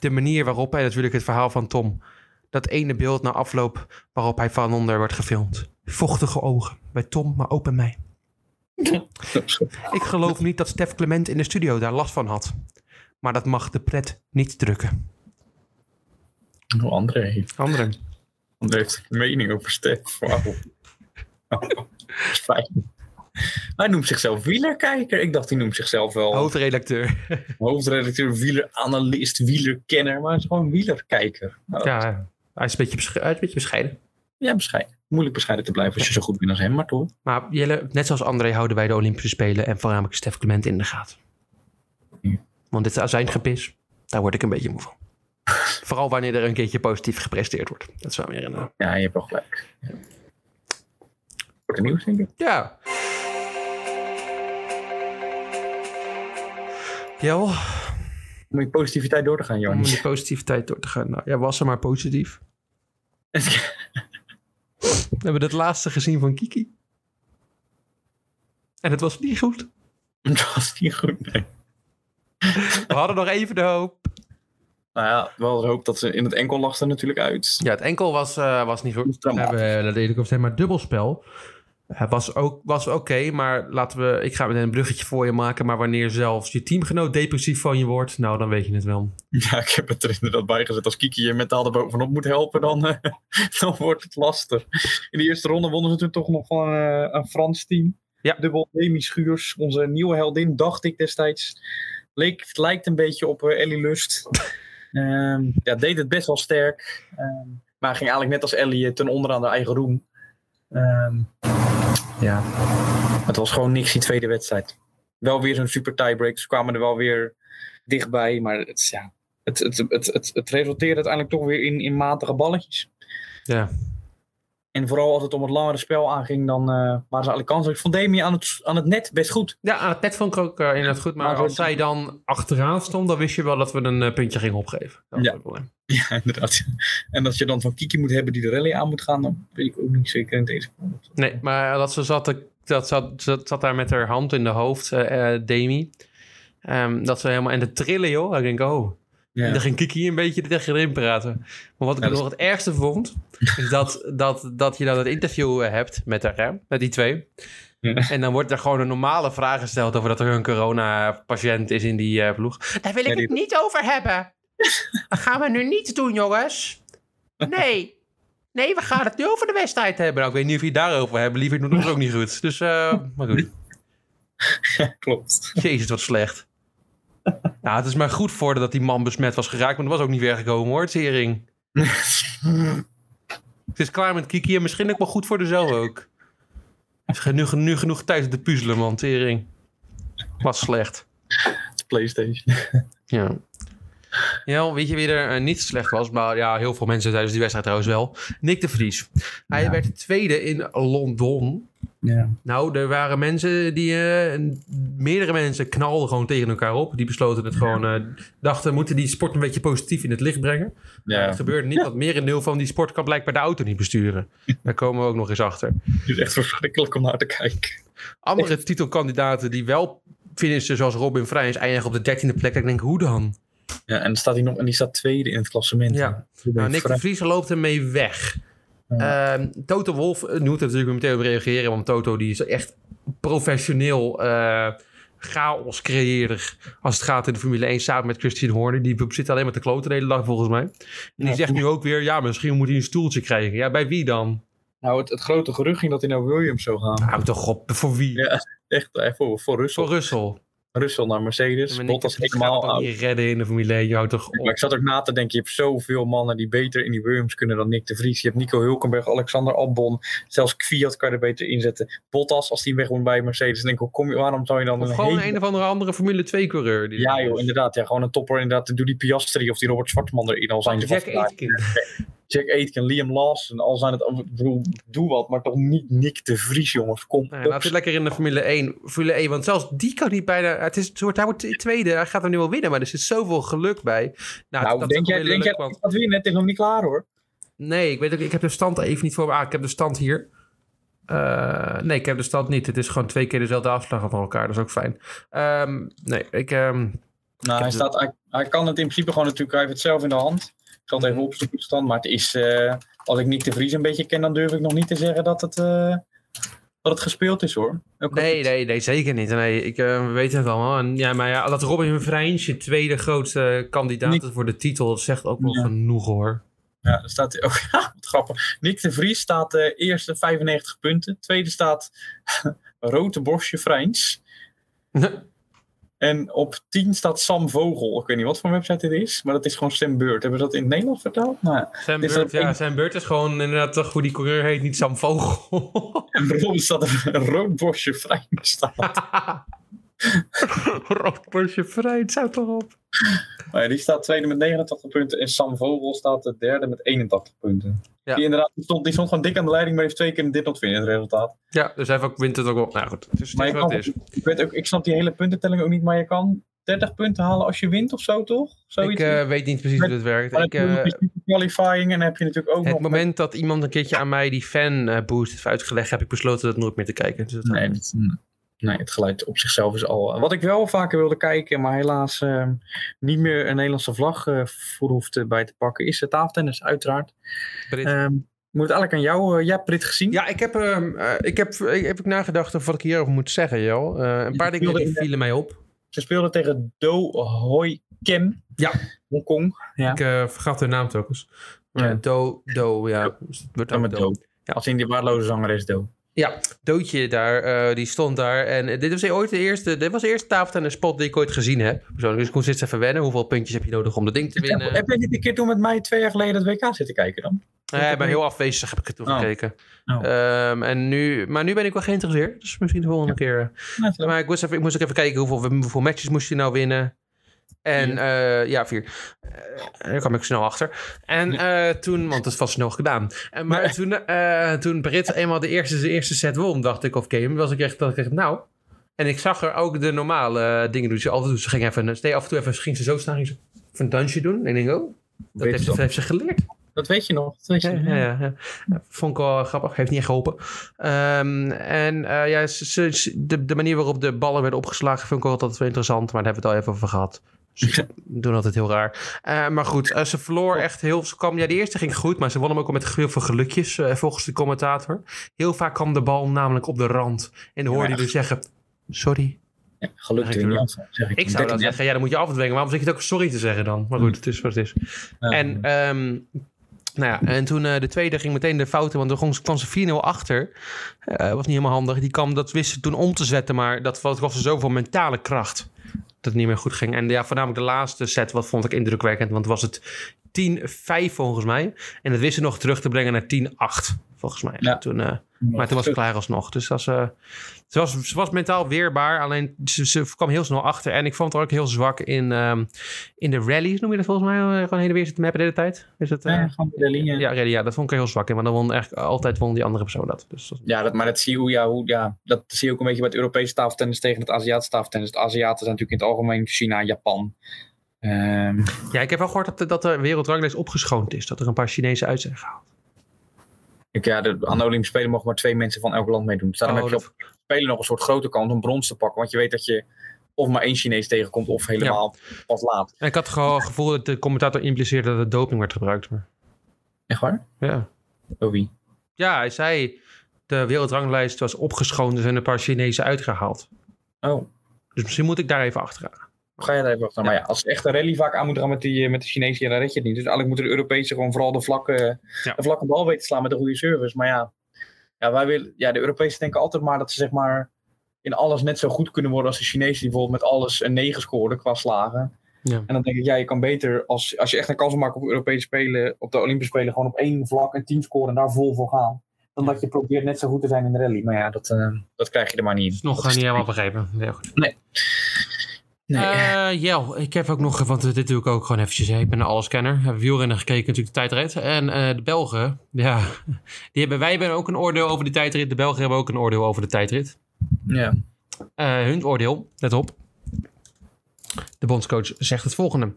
De manier waarop hij, natuurlijk het verhaal van Tom. Dat ene beeld na afloop waarop hij van onder wordt gefilmd. Vochtige ogen. Bij Tom, maar ook bij mij. Ik geloof niet dat Stef Clement in de studio daar last van had. Maar dat mag de pret niet drukken. Oh, André. André. André heeft een mening over Stef. Wauw. Dat is [LAUGHS] fijn. Hij noemt zichzelf wielerkijker. Ik dacht, hij noemt zichzelf wel Hoofdredacteur. hoofdredacteur, wieleranalist, wielerkenner. Maar hij is gewoon wielerkijker. Nou, Ja, hij is een beetje, besche- hij is een beetje bescheiden. ja, bescheiden. Moeilijk bescheiden te blijven als je zo goed bent als hem, maar toch? Maar Jelle, net zoals André houden wij de Olympische Spelen en voornamelijk Stef Clement in de gaten. Ja. Want dit azijngepis, daar word ik een beetje moe van. [LAUGHS] Vooral wanneer er een keertje positief gepresteerd wordt. Dat is wel weer een... eh, Ja, je hebt wel gelijk. Ja. Wordt er nieuws, denk ik. Ja. Jel, Om je positiviteit door te gaan, om Johan. in de positiviteit door te gaan. Nou, ja, was er maar positief. [LAUGHS] We hebben het laatste gezien van Kiki. En het was niet goed. [LAUGHS] Dat was niet goed, nee. We hadden nog even de hoop. Nou ja, wel de hoop dat ze in het enkel lag er natuurlijk uit. Ja, het enkel was, eh, was niet goed. We hebben, dat deed ik op zeg maar dubbelspel. Het was ook was oké, maar laten we... Ik ga meteen een bruggetje voor je maken. Maar wanneer zelfs je teamgenoot depressief van je wordt... Nou, dan weet je het wel. Ja, ik heb het er inderdaad bij gezet. Als Kiki je mentaal er bovenop moet helpen, dan, eh, [LAUGHS] dan wordt het lastig. In de eerste ronde wonnen ze toen toch nog van eh, een Frans team. Ja. Dubbel Demi Schuurs, onze nieuwe heldin, dacht ik destijds. Leek, het lijkt een beetje op eh, Ellie Lust. [LAUGHS] Ehm, ja, deed het best wel sterk. Ehm, maar ging eigenlijk net als Ellie ten onder aan de eigen roem. Ehm, ja, het was gewoon niks die tweede wedstrijd. Wel weer zo'n super tiebreak. Ze kwamen er wel weer dichtbij. Maar het, ja, het, het, het, het, het resulteerde uiteindelijk toch weer in, in matige balletjes. Ja. En vooral als het om het langere spel aanging, dan eh, waren ze alle kansen. Ik vond Demi aan het, aan het net best goed. Ja, aan het net vond ik ook eh, inderdaad goed. Maar Maar als zij dan achteraan stond, dan wist je wel dat we een eh, puntje gingen opgeven. Dat Ja. Ja, [LAUGHS] inderdaad. En als je dan van Kiki moet hebben die de rally aan moet gaan, dan weet ik ook niet zeker in deze. Nee, maar dat ze zat, dat zat, zat, zat daar met haar hand in de hoofd, eh, Demi. Ehm, dat ze helemaal in de trillen, joh. Ik denk, oh. Ja. En dan ging Kiki een beetje tegen erin praten. Maar wat ik Ja, nog het ergste vond, is dat, dat, dat je dan het interview eh, hebt met haar, hè, met die twee. Ja. En dan wordt er gewoon een normale vraag gesteld over dat er een corona-patiënt is in die eh, ploeg. Daar wil ik die- het niet over hebben. Dat gaan we nu niet doen, jongens. Nee. Nee, we gaan het nu over de wedstrijd hebben. Nou, ik weet niet of je het daarover hebben. Liever doen ons ook niet goed. Dus, eh, maar goed. [LAUGHS] Klopt. Jezus, wat slecht. [LAUGHS] Nou, het is maar goed voor dat die man besmet was geraakt. Maar dat was ook niet weggekomen hoor, Tering. [LAUGHS] Het is klaar met Kiki en misschien ook wel goed voor de zo ook. Er is nu, nu genoeg tijd om te puzzelen, man. Tering. Was slecht. Het PlayStation. Ja. Ja, weet je wie er eh, niet slecht was? Maar ja, heel veel mensen tijdens die wedstrijd trouwens wel. Nick de Vries. Hij Ja. werd tweede in Londen. Ja. Nou, er waren mensen die... eh, meerdere mensen knalden gewoon tegen elkaar op. Die besloten het gewoon... eh, dachten, we moeten die sport een beetje positief in het licht brengen. ja. Dat gebeurde niet, want merendeel van die sport kan blijkbaar de auto niet besturen. Daar komen we ook nog eens achter. Het is echt verschrikkelijk om naar te kijken. Andere titelkandidaten die wel finishen, zoals Robin Vrijns, eindigen op de dertiende plek. Ik denk, hoe dan? Ja, en dan staat hij nog en die staat tweede in het klassement. Ja. Nou, Nick de Vries loopt ermee weg. Ehm, Toto Wolf eh, moet er natuurlijk meteen op reageren, want Toto die is echt professioneel eh chaos creëerder als het gaat in de Formule 1 samen met Christian Horner. Die zit alleen maar te kloten de hele dag volgens mij. En die Ja. zegt nu ook weer, ja, misschien moet hij een stoeltje krijgen. Ja, bij wie dan? Nou, het, het grote gerucht ging dat hij naar Williams zou gaan. Nou, toch op, voor wie? Ja, echt eh, voor, voor Russell. Voor Russell. Russell naar Mercedes. Maar Bottas helemaal oud. niet redden in de Formule 1. Je houdt toch Maar op. ik zat ook na te denken, je hebt zoveel mannen die beter in die Williams kunnen dan Nick de Vries. Je hebt Nico Hulkenberg, Alexander Albon, zelfs Kvyat kan je er beter inzetten. Bottas, als die weg moet bij Mercedes, denk ik, kom je, waarom zou je dan Of een gewoon hele- een of andere andere Formule 2 coureur. Die Ja joh, inderdaad. Ja, gewoon een topper inderdaad. Doe die Piastri of die Robert Zwartman erin. Al zijn ze. Aitken. Jack Aitken, Liam Lawson. Al zijn het, ik bedoel, doe wat, maar toch niet Nick de Vries jongens. Kom op. laat het lekker in de Formule 1. Formule 1, want zelfs die kan niet bijna... Het is, het wordt, hij wordt tweede, hij gaat er nu wel winnen, maar er zit zoveel geluk bij. Nou, nou, dat denk jij, denk jij dat want- hij gaat winnen? Het is nog niet klaar hoor. Nee, ik weet ook, ik heb de stand even niet voor me. Ah, ik heb de stand hier. Eh, nee, ik heb de stand niet. Het is gewoon twee keer dezelfde afslag van elkaar. Dat is ook fijn. Ehm, nee, ik... ehm, Nou, hij, staat, hij, hij kan het in principe gewoon natuurlijk, hij heeft het zelf in de hand. Ik zal het even opzoeken stand, maar het is, eh, als ik Nick de Vries een beetje ken, dan durf ik nog niet te zeggen dat het, eh, dat het gespeeld is hoor. Ook nee, nee, nee, zeker niet. Nee, ik eh, we weten het allemaal. En, ja, maar ja, dat Robin Vrijns je tweede grootste kandidaat voor de titel, dat zegt ook wel Ja. genoeg hoor. Ja, daar staat hij ook. [LAUGHS] Wat grappig. Nick de Vries staat eh eerste 95 punten. Tweede staat [LAUGHS] Rote Bosje Vrijns. [LAUGHS] En op 10 staat Sam Vogel. Ik weet niet wat voor website dit is, maar dat is gewoon Sam Beurt. Hebben we dat in het Nederlands vertaald? Nou, beurt, ja, een- beurt is gewoon inderdaad toch hoe die coureur heet, niet Sam Vogel. [LAUGHS] en waarom staat er een Rood Bosje Vrijns staat? [LAUGHS] Rood bordje vrij, het zou toch op. Maar ja, die staat tweede met 89 punten. En Sam Vogel staat de derde met 81 punten. Ja. Die, inderdaad, die, stond, die stond gewoon dik aan de leiding, maar heeft twee keer een dit not winnen het resultaat. Ja, dus hij heeft ook wint het ook wel. Nou goed, het is, het Maar is je wat kan, het is. ik, weet ook, ik snap die hele puntentelling ook niet, maar je kan 30 punten halen als je wint of zo, toch? Ik Zoiets. eh, weet niet precies hoe het werkt. Ik, natuurlijk qualifying en heb je natuurlijk ook het nog... moment dat iemand een keertje aan mij die fan eh, boost heeft uitgelegd, heb ik besloten dat nooit meer te kijken. Dus dat- Nee, dat- nee, het geluid op zichzelf is al... Wat ik wel vaker wilde kijken, maar helaas eh, niet meer een Nederlandse vlag eh, voor hoeft eh, bij te pakken, is het tafeltennis, uiteraard. Brit. Ehm moet het eigenlijk aan jou... eh jij hebt Brit gezien? Ja, ik heb, ehm, eh, ik heb, ik heb ik nagedacht over wat ik hierover moet zeggen, joh. Eh, een paar dingen die vielen mij op. Ze speelden tegen Do Hoi Kem. Ja. Hongkong. Ja. Ik eh, vergat hun naam telkens. Ja. Do, Do, ja. Dus het wordt Dan met Do. Do. Als in die waardeloze zanger is Do. Ja, Doodje daar, eh, die stond daar. En eh, dit was ooit de eerste, dit was de eerste tafeltennis spot die ik ooit gezien heb. Persoonlijk, dus ik moest eens even wennen. Hoeveel puntjes heb je nodig om dat ding te winnen? Heb jij niet een keer toen met mij twee jaar geleden het WK zitten kijken dan? Nee, ik ben heel afwezig, heb ik het toen Oh. gekeken. Oh. Ehm, en nu, maar nu ben ik wel geïnteresseerd. Dus misschien de volgende keer. Ja, Maar ik moest, even, ik moest ook even kijken hoeveel, hoeveel matches moest je nou winnen. En eh, ja, vier. Eh, daar kwam ik snel achter. En eh, toen, want het was snel gedaan. En, maar toen, toen Brit eenmaal de eerste, de eerste set won, dacht ik, of game, was ik echt, dat ik echt, nou. En ik zag er ook de normale dingen doen. Ze altijd. Ze ging even, deed af en toe even, ging ze zo staan, ging ze even een dansje doen. En ik denk, oh, dat heeft ze, toch? heeft ze geleerd. Dat weet je nog. Dat weet je Ja, nog. ja, ja, ja. Vond ik wel grappig. Heeft niet echt geholpen. Ehm, en ja, de, de manier waarop de ballen werden opgeslagen vind ik ook altijd wel interessant. Maar daar hebben we het al even over gehad. Ze doen altijd heel raar. Eh, maar goed, eh, ze verloor echt heel... Ze kwam, ja, de eerste ging goed, maar ze won hem ook al met heel veel gelukjes, eh, volgens de commentator. Heel vaak kwam de bal namelijk op de rand. En hoorde Ja. dus zeggen, sorry. Ja, geluk dwing zeg ik. Ik zou dan zeggen, ja, dan moet je afdwingen. Waarom zeg je het ook sorry te zeggen dan? Maar goed, het is wat het is. En, ehm, nou ja, en toen de tweede ging meteen de fouten, want toen kwam ze 4-0 achter. Eh was niet helemaal handig. Die kwam, dat wist ze toen om te zetten, maar dat was- kostte zoveel mentale kracht. Dat het niet meer goed ging. En ja, voornamelijk de laatste set, wat vond ik indrukwekkend. Want was het 10-5 volgens mij. En dat wist ze nog terug te brengen naar 10-8 volgens mij. Ja. Toen, eh, maar toen was het klaar alsnog. Dus dat, is, eh, ze, was, ze was mentaal weerbaar. Alleen ze, ze kwam heel snel achter. En ik vond haar ook heel zwak in, ehm, in de rallies, noem je dat volgens mij? Eh, Gewoon heen en weer zitten mappen de hele tijd. Is het, eh, Ja, gewoon de linie. ja, rally, ja, dat vond ik er heel zwak in. Maar dan won echt altijd won die andere persoon dat. Dus dat- Ja, dat, maar dat zie, je hoe, ja, hoe, ja, dat zie je ook een beetje bij het Europese tafeltennis tegen het Aziatische tafeltennis. De Aziaten zijn natuurlijk in het algemeen China, Japan. Ehm, ja, ik heb wel gehoord dat, de- dat de wereldranglijst opgeschoond is. Dat er een paar Chinezen uit zijn gehaald. Ik, ja, de, aan de Olympische Spelen mogen maar twee mensen van elk land meedoen. Dus daarom Oh, heb je op Spelen nog een soort grote kans om brons te pakken. Want je weet dat je of maar één Chinees tegenkomt of helemaal pas laat. En ik had gewoon het gevoel dat de commentator impliceerde dat het doping werd gebruikt. Maar, Echt waar? ja. Oh wie? ja, hij zei de wereldranglijst was opgeschoond. Er zijn een paar Chinezen uitgehaald. Oh, Dus misschien moet ik daar even achteraan. Ga je daar even achter. Maar ja, als echt een rally vaak aan moet gaan met, die, eh, met de Chinezen, ja, dan red je het niet. Dus eigenlijk moeten de Europese gewoon vooral de vlakke, Ja. de vlakke bal weten te slaan met een goede service. Maar ja, ja, wij willen, ja, de Europese denken altijd maar dat ze zeg maar in alles net zo goed kunnen worden als de Chinezen die bijvoorbeeld met alles een 9 scoorden qua slagen. Ja. En dan denk ik, ja, je kan beter als, als je echt een kans maken op de Europese Spelen, op de Olympische Spelen, gewoon op één vlak een team scoren en daar vol voor gaan. Dan dat je probeert net zo goed te zijn in de rally. Maar ja, dat, eh, dat krijg je er maar niet in. is nog Dat niet helemaal begrepen. Heel goed. Nee. Jel, ik heb ook nog, want dit doe ik ook gewoon eventjes. hè. Ik ben een alleskenner. Heb wielrennen gekeken, natuurlijk de tijdrit. En eh, de Belgen, ja, [LAUGHS] die hebben, wij hebben ook een oordeel over de tijdrit. De Belgen hebben ook een oordeel over de tijdrit. ja. Eh, hun oordeel, let op. De bondscoach zegt het volgende.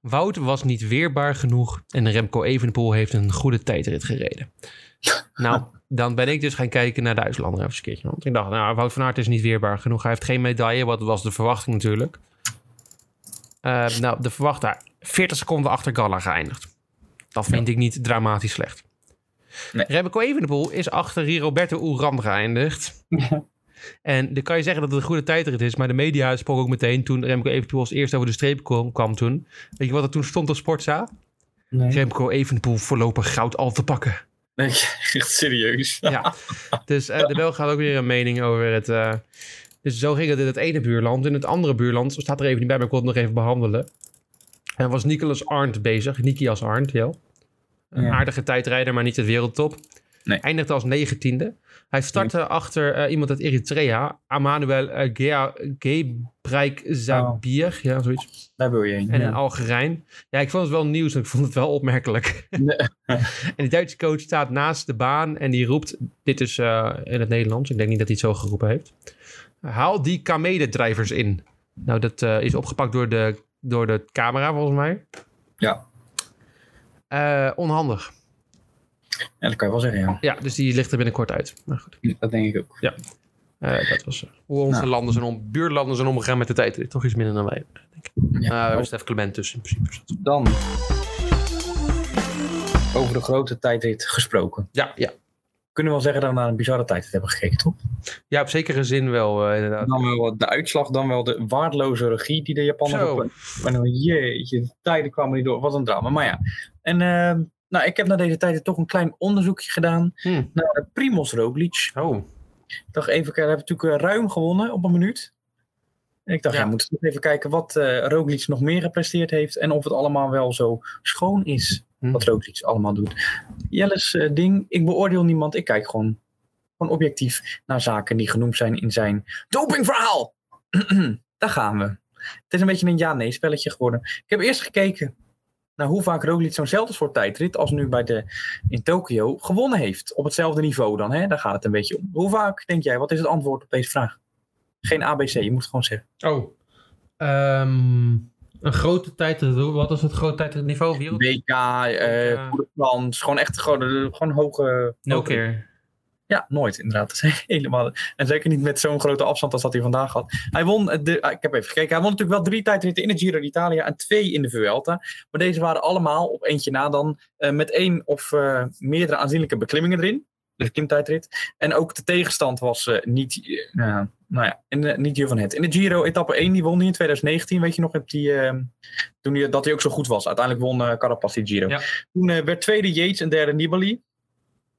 Wout was niet weerbaar genoeg en Remco Evenepoel heeft een goede tijdrit gereden. [LAUGHS] nou, dan ben ik dus gaan kijken naar Duitsland even een keertje. Want ik dacht, nou, Wout van Aert is niet weerbaar genoeg. Hij heeft geen medaille, wat was de verwachting natuurlijk. Eh, nou, de verwachting, 40 seconden achter Galla geëindigd. Dat vind ik niet dramatisch slecht. Nee. Remco Evenepoel is achter Roberto Uran geëindigd. [LAUGHS] En dan kan je zeggen dat het een goede tijdrit is, maar de media sprak ook meteen toen Remco Evenepoel als eerste over de streep kwam, kwam toen. Weet je wat er toen stond op Sportza? Nee. Remco Evenepoel voorlopig goud al te pakken. Nee, [LAUGHS] echt serieus. Ja. Dus eh, de Belg had ook weer een mening over het. eh, dus zo ging het in het ene buurland. In het andere buurland, zo staat er even niet bij, maar ik wil het nog even behandelen. En was Nicolas Arndt bezig. Nikias Arndt, ja. Een Ja. aardige tijdrijder, maar niet het wereldtop. Nee. Eindigde als negentiende. Hij startte achter eh, iemand uit Eritrea. Amanuel uh, Gebreik Zabir. Ja, zoiets. Daar wil je heen. En ja. een Algerijn. Ja, ik vond het wel nieuws. en Ik vond het wel opmerkelijk. [LAUGHS] Nee. [LAUGHS] en de Duitse coach staat naast de baan en die roept... Dit is eh, in het Nederlands. Ik denk niet dat hij het zo geroepen heeft. Haal die kamedendrijvers in. Nou, dat eh, is opgepakt door de, door de camera volgens mij. Ja. Eh, onhandig. Ja, dat kan je wel zeggen, ja. Ja, dus die ligt er binnenkort uit. Maar goed, Dat denk ik ook. eh, dat was eh, hoe onze Nou. landen zijn om, buurlanden zijn omgegaan met de tijd. Toch iets minder dan wij. Denk ik. Ja. Eh, uh, Stef Clement dus in principe. Dan over de grote tijdrit gesproken. Ja, ja. Kunnen we wel zeggen dat we naar een bizarre tijdrit hebben gekeken, toch? ja, op zekere zin wel eh, inderdaad. Dan wel de uitslag, dan wel de waardeloze regie die de Japanners Zo. op. En dan jeetje, de tijden kwamen niet door. Wat een drama. Maar ja. En ehm, nou, ik heb na deze tijden toch een klein onderzoekje gedaan Hm. naar Primoz Roglic. Oh, Ik dacht even, hij heeft natuurlijk eh, ruim gewonnen op een minuut. En ik dacht, Ja. ja, moeten we even kijken wat eh Roglic nog meer gepresteerd heeft. En of het allemaal wel zo schoon is. Hm. Wat Roglic allemaal doet. Jelle's eh, ding, ik beoordeel niemand. Ik kijk gewoon, gewoon objectief naar zaken die genoemd zijn in zijn dopingverhaal. [CLEARS THROAT] Daar gaan we. Het is een beetje een ja-nee spelletje geworden. Ik heb eerst gekeken naar hoe vaak Roglic zo'nzelfde soort tijdrit als nu bij de, in Tokio gewonnen heeft. Op hetzelfde niveau dan, hè? daar gaat het een beetje om. Hoe vaak denk jij, wat is het antwoord op deze vraag? Geen ABC, je moet het gewoon zeggen. Oh. Ehm, een grote tijd. Wat is het grote tijdritniveau? WK. Tour de France, gewoon echt gewoon, eh, gewoon hoge... Nul keer. Ja, nooit inderdaad. Dat is helemaal. En zeker niet met zo'n grote afstand als dat hij vandaag had. Hij won, de, ah, ik heb even gekeken, hij won natuurlijk wel drie tijdritten in de Giro d'Italia en twee in de Vuelta. Maar deze waren allemaal op eentje na dan eh, met één of eh, meerdere aanzienlijke beklimmingen erin. De klimtijdrit. En ook de tegenstand was eh, niet, nou ja, in, niet van het. In de Giro etappe 1, die won hij in 2019, weet je nog, heb die, eh, toen hij, dat hij ook zo goed was. Uiteindelijk won Carapaz die Giro. Ja. Toen werd tweede Yates en derde Nibali.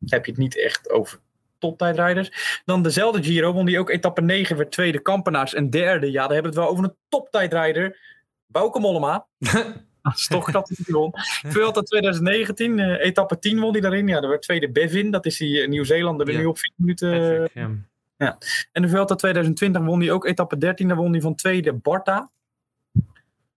Heb je het niet echt over toptijdrijders. Dan dezelfde Giro won hij ook etappe 9, werd tweede Kampenaars en derde. Ja, daar hebben we het wel over een toptijdrijder. Bauke Mollema. [LAUGHS] Dat is toch dat won. Vuelta 2019, eh, etappe 10 won hij daarin. Ja, daar werd tweede Bevin. Dat is die eh, Nieuw-Zeelander die Ja. nu op 4 minuten... Patrick, ja. En de Vuelta 2020 won hij ook etappe 13. Daar won hij van tweede Barta.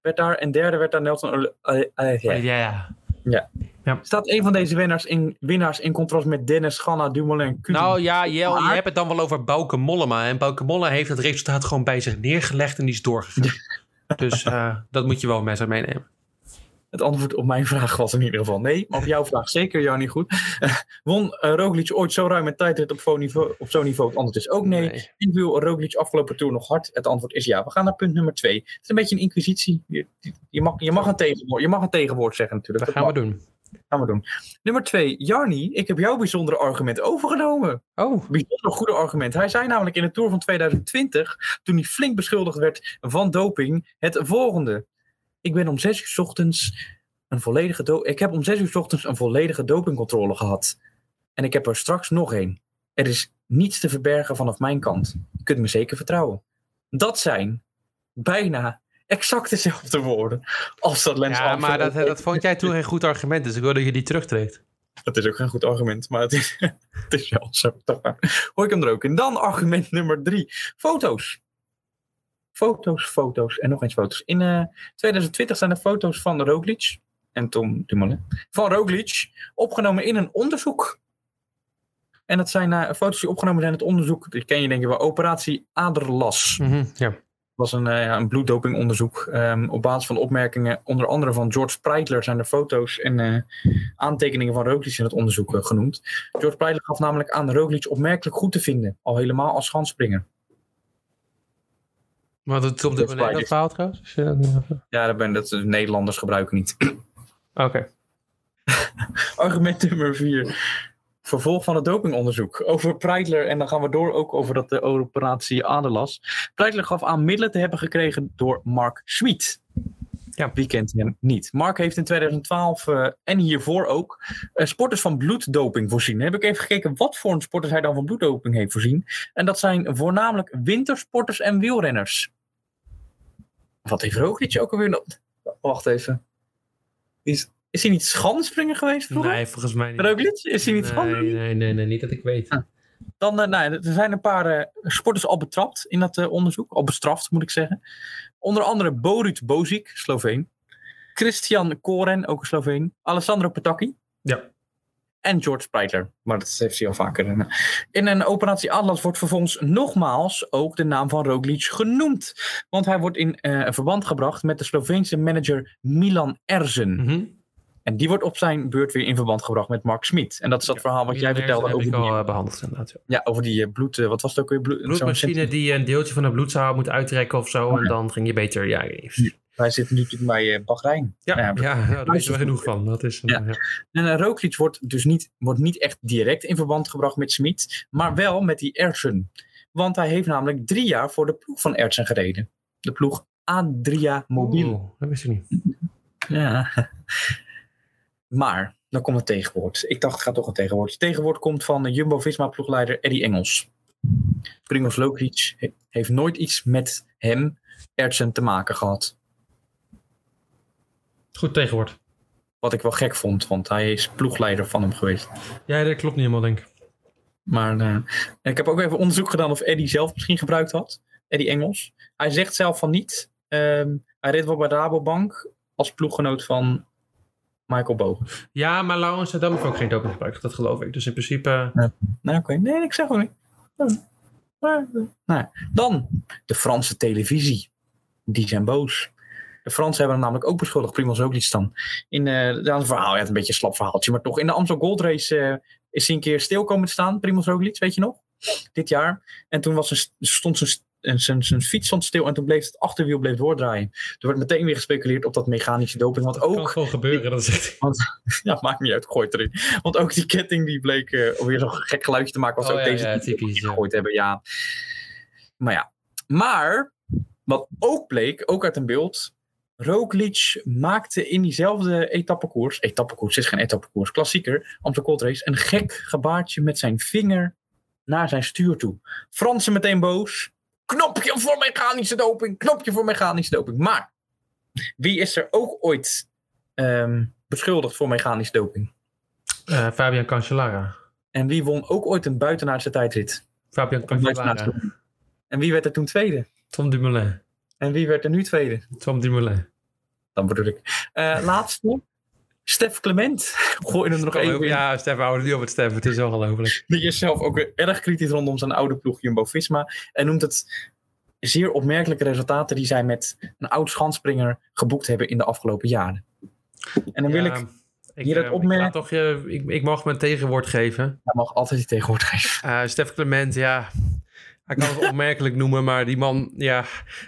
Werd daar, en derde werd daar Nelson... Eh, eh, ja. Ja, ja. Staat een van deze winnaars in, winnaars in contrast met Dennis, Ganna, Dumoulin en Kudu? Nou ja, Jel, je hebt het dan wel over Bauke Mollema. En Bauke Mollema heeft het resultaat gewoon bij zich neergelegd en die is doorgegaan. [LAUGHS] dus eh, dat moet je wel met zich meenemen. Het antwoord op mijn vraag was in ieder geval nee. Maar op jouw vraag zeker, jou niet goed. won eh, Roglic ooit zo ruim een tijdrit op zo'n niveau, op zo'n niveau? Het antwoord is ook nee. Nee. En viel Roglic afgelopen tour nog hard? Het antwoord is ja. We gaan naar punt nummer twee. Het is een beetje een inquisitie. Je, je, mag, je, mag, een tegenwoord, je mag een tegenwoord zeggen natuurlijk. Dat Dat gaan we doen. gaan we doen. Nummer twee. Jarni, ik heb jouw bijzondere argument overgenomen. Oh, bijzonder goede argument. Hij zei namelijk in de Tour van 2020, toen hij flink beschuldigd werd van doping, het volgende. Ik ben om zes uur 's ochtends een volledige do ik heb om zes uur 's ochtends een volledige dopingcontrole gehad. En ik heb er straks nog één. Er is niets te verbergen vanaf mijn kant. Je kunt me zeker vertrouwen. Dat zijn bijna exact dezelfde woorden als dat Lens ja, maar dat, dat vond jij toen geen goed argument. Dus ik wil dat je die terugtreedt. Dat is ook geen goed argument, maar het is, [LAUGHS] het is wel zo. Hoor ik hem er ook in. Dan argument nummer drie. Foto's. Foto's, foto's en nog eens foto's. In eh, 2020 zijn er foto's van Roglic en Tom Dumoulin. Van Roglic opgenomen in een onderzoek. En dat zijn eh, foto's die opgenomen zijn in het onderzoek. Die ken je denk ik wel. Operatie Aderlas Mhm, ja. was een, eh, ja, een bloeddopingonderzoek. Ehm, op basis van opmerkingen, onder andere van George Preitler, zijn er foto's en eh, aantekeningen van Roglic in het onderzoek eh, genoemd. George Preitler gaf namelijk aan Roglic opmerkelijk goed te vinden, al helemaal als schanspringer. Maar dat komt op een dat verhaal trouwens? Ja, dat ben dat de Nederlanders gebruiken niet. [CLEARS THROAT] Oké. [LAUGHS] Argument nummer vier. Vervolg van het dopingonderzoek over Preitler. En dan gaan we door ook over dat de operatie Aderlas. Preitler gaf aan middelen te hebben gekregen door Mark Schmid. Ja. Wie kent hem niet? Mark heeft in 2012 eh, en hiervoor ook eh, sporters van bloeddoping voorzien. Dan heb ik even gekeken wat voor een sporters hij dan van bloeddoping heeft voorzien. En dat zijn voornamelijk wintersporters en wielrenners. Wat heeft Roglic ook alweer? Wacht even. Is, is hij niet schansspringer geweest vroeger? Nee, volgens mij niet. Roglic? Is hij niet nee, schansspringer? nee, nee, nee, niet dat ik weet. Ah. Dan, nou, ja, er zijn een paar eh, sporters al betrapt in dat eh, onderzoek. Al bestraft, moet ik zeggen. Onder andere Borut Bozic, Sloveen. Christian Koren, ook een Sloveen. Alessandro Petacchi. Ja. En George Preitler. Maar dat heeft hij al vaker. In een operatie Atlas wordt vervolgens nogmaals ook de naam van Roglic genoemd. Want hij wordt in eh, verband gebracht met de Sloveense manager Milan Erzen. Mhm. En die wordt op zijn beurt weer in verband gebracht met Mark Smit. En dat is dat verhaal wat jij vertelde heb over ik die, al eh, behandeld inderdaad. Ja. ja, over die eh, bloed... eh, wat was het ook weer? Bloed, Bloedmachine die een deeltje van de bloedzaal moet uittrekken of zo. Oh, ja. En dan ging je beter. Ja, niet. Wij zitten nu natuurlijk bij eh, Bahrein. ja, Ja, ja, ja, daar weten we genoeg van. Dat is, een- Ja. ja. En Roglic wordt dus niet, wordt niet echt direct in verband gebracht met Smit. Maar wel met die Ersen. Want hij heeft namelijk drie jaar voor de ploeg van Ersen gereden. De ploeg Adria Mobil. Oeh, dat wist ik niet. Ja. Maar, dan komt het tegenwoord. Ik dacht, het gaat toch een tegenwoord. Het tegenwoord komt van de Jumbo-Visma-ploegleider Eddie Engels. Pringles he- heeft nooit iets met hem, Ertsen, te maken gehad. Goed tegenwoord. Wat ik wel gek vond, want hij is ploegleider van hem geweest. Ja, dat klopt niet helemaal, denk ik. Maar eh, ik heb ook even onderzoek gedaan of Eddie zelf misschien gebruikt had. Eddie Engels. Hij zegt zelf van niet. ehm, hij reed wel bij Rabobank als ploeggenoot van Michael Bogen. Ja, maar Laurens Adam heeft ook geen doping gebruikt. Dat geloof ik. Dus in principe... Nou, oké. Nee, ik zeg ook niet. Nou, dan de Franse televisie. Die zijn boos. De Fransen hebben hem namelijk ook beschuldigd, Primoz Roglic dan. In eh ja, een verhaal, ja, het een beetje een slap verhaaltje, maar toch. In de Amstel Gold Race eh, is hij een keer stil komen te staan, Primoz Roglic, weet je nog? Dit jaar. En toen was zijn, stond zijn, en zijn, zijn fiets stond stil en toen bleef het achterwiel bleef doordraaien. Er werd meteen weer gespeculeerd op dat mechanische doping. Want Kan ook, gewoon gebeuren. Dat is want, [LAUGHS] ja, maakt niet uit, gooi het erin. Want ook die ketting die bleek eh, weer zo'n gek geluidje te maken. Was Oh, ook ja, deze ja, die typisch, ja. gegooid hebben, ja. Maar ja. Maar, wat ook bleek, ook uit een beeld. Roglic maakte in diezelfde etappekoers, etappekoers is geen etappekoers, klassieker, Amstel Gold Race, een gek gebaartje met zijn vinger naar zijn stuur toe. Fransen meteen boos. Knopje voor mechanische doping, knopje voor mechanische doping. Maar, wie is er ook ooit ehm, beschuldigd voor mechanische doping? Eh, Fabian Cancellara. En wie won ook ooit een buitenaardse tijdrit? Fabian Cancellara. En wie werd er toen tweede? Tom Dumoulin. En wie werd er nu tweede? Tom Dumoulin. Dan bedoel ik. Eh, laatste. Stef Clement. Gooi hem er nog even. Ja, Stef, we houden niet over het stemmen. Het is ongelooflijk. Die is zelf ook weer erg kritisch rondom zijn oude ploeg Jumbo-Visma. En noemt het zeer opmerkelijke resultaten die zij met een oud schanspringer geboekt hebben in de afgelopen jaren. En dan wil Ja, ik, ik, hier het eh, opmerken- ik, toch je, ik, ik mag mijn tegenwoord geven. hij mag altijd die tegenwoordig geven. Eh Stef Clement, ja. Hij kan het [LAUGHS] opmerkelijk noemen, maar die man, ja.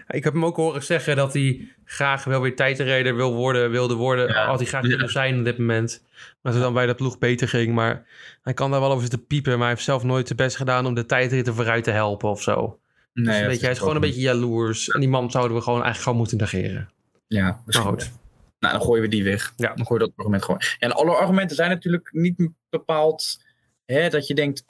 Ik heb hem ook horen zeggen dat hij graag wel weer tijdrijder wil worden, wilde worden. Ja. Had hij graag Ja. willen zijn op dit moment. Maar het dan bij de ploeg beter ging. Maar hij kan daar wel over zitten piepen. Maar hij heeft zelf nooit zijn best gedaan om de tijdritten vooruit te helpen of zo. Nee, dus een dat beetje, hij is gewoon een beetje jaloers. En die man zouden we gewoon eigenlijk gewoon moeten negeren. Ja, Maar misschien. goed. Nou, dan gooien we die weg. Ja. Dan gooi je dat argument gewoon. En alle argumenten zijn natuurlijk niet bepaald hè, dat je denkt,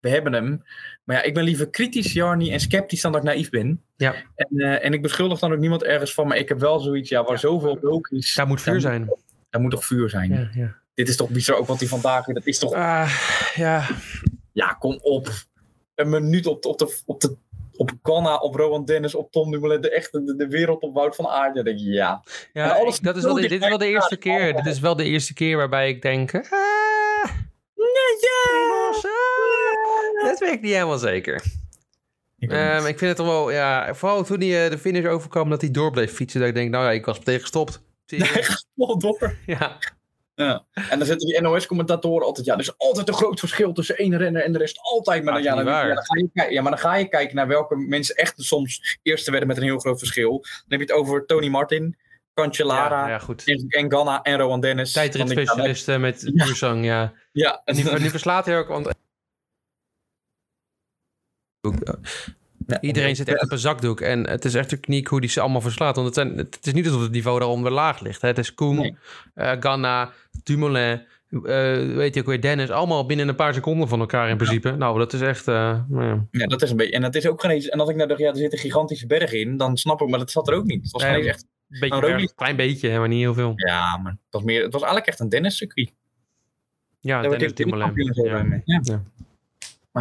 we hebben hem. Maar ja, ik ben liever kritisch, Jarny, en sceptisch dan dat ik naïef ben. Ja. En, eh, en ik beschuldig dan ook niemand ergens van, maar ik heb wel zoiets, ja, waar zoveel rook is. Daar moet vuur daar zijn. Moet, daar moet toch vuur zijn. Ja, ja. Dit is toch bizar, ook wat hij vandaag, dat is toch, Ah, ja. ja, kom op. Een minuut op, de- op de, op de op Ghana, op Rowan Dennis, op Tom Dumoulin, de echte, de, de wereld op Wout van Aert. Dan denk je, ja. En Ja, alles dat is wel dit is wel de eerste keer. Dit is wel de eerste keer waarbij ik denk... Ah, ah, [LAUGHS] dat weet ik niet helemaal zeker. Ik Ehm, ik vind het toch wel, ja, vooral toen hij eh, de finish overkwam, dat hij door bleef fietsen. Dat ik denk, nou ja, ik was meteen gestopt. Hij [LAUGHS] gaat wel door. [LAUGHS] Ja, Ja. En dan zitten die NOS-commentatoren altijd, ja, er is altijd een groot verschil tussen één renner en de rest. Altijd. Maar dan, ja, dan, waar. ja, dan ga je, kijken- ja, maar dan ga je kijken naar welke mensen echt soms eerste werden met een heel groot verschil. Dan heb je het over Tony Martin, Cancellara, ja, en, Ganna en Rowan Dennis. Ja, Tijdritspecialisten met Ja. Bursang, ja. Ja, En die, die verslaat hij ook, want... Ja, Iedereen zit echt op een zakdoek. En het is echt een kniek hoe die ze allemaal verslaat. Want het, zijn, het is niet alsof het niveau daaronder laag ligt. Hè. Het is Koen, Nee. eh, Ganna, Dumoulin, eh, weet je ook weer, Dennis. Allemaal binnen een paar seconden van elkaar in principe. Nou, dat is echt... eh, nou ja. Dat is een beetje. En dat is ook geen eens. En als ik nou dacht, ja, er zit een gigantische berg in, dan snap ik, maar dat zat er ook niet. Het was Nee, geen echt. Een beetje Nou, berg, klein beetje, hè, maar niet heel veel. Ja, maar het was, meer, het was eigenlijk echt een Dennis-circuit. Ja, Daar werd Dennis ik Dumoulin. kampioen zo Ja. Ja.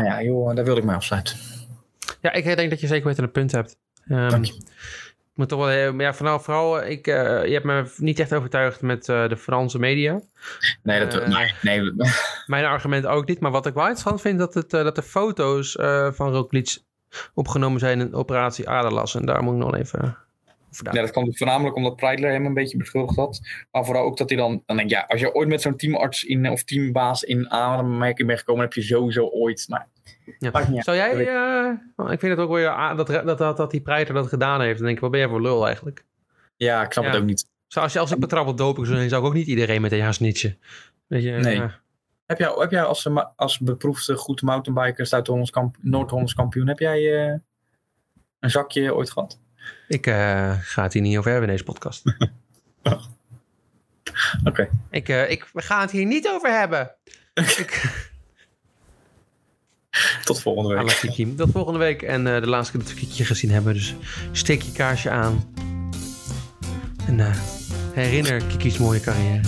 Ja. Maar ja, joh, daar wilde ik mij afsluiten. ja, ik denk dat je zeker weten een punt hebt. Ehm, Dank je. ik moet toch wel, eh, maar ja, vooral, vooral ik, eh, je hebt me niet echt overtuigd met eh, de Franse media. Nee, dat, nee, nee. [LAUGHS] Mijn argument ook niet, maar wat ik wel interessant vind, dat, het, dat de foto's van Roglic opgenomen zijn in operatie Aderlas. En daar moet ik nog even Ja, dat kwam voornamelijk omdat Preidler hem een beetje beschuldigd had. Maar vooral ook dat hij dan, dan denk ja, als je ooit met zo'n teamarts in, of teambaas in aanmerking bent gekomen, heb je sowieso ooit. Nou, Ja. niet. Zou jij, eh, ik vind het ook wel, ja, dat, dat, dat, dat die Preiter dat gedaan heeft. Dan denk ik, wat ben jij voor lul eigenlijk? Ja, ik snap Ja. het ook niet. Zo, als, je, als ik betrap op doping zou zijn, zou ik ook niet iedereen meteen gaan snitchen. Weet je, Nee. ja. Heb jij, heb jij als, eh, als beproefde goed mountainbiker, Noord-Hollands kampioen, heb jij eh, een zakje ooit gehad? Ik eh, ga het hier niet over hebben in deze podcast. [LAUGHS] Oké. ik, eh, ik gaan het hier niet over hebben. [LAUGHS] ik, Tot volgende week. Tot volgende week. En eh, de laatste keer dat we Kiki gezien hebben. Dus steek je kaarsje aan. En herinner Kiki's mooie carrière.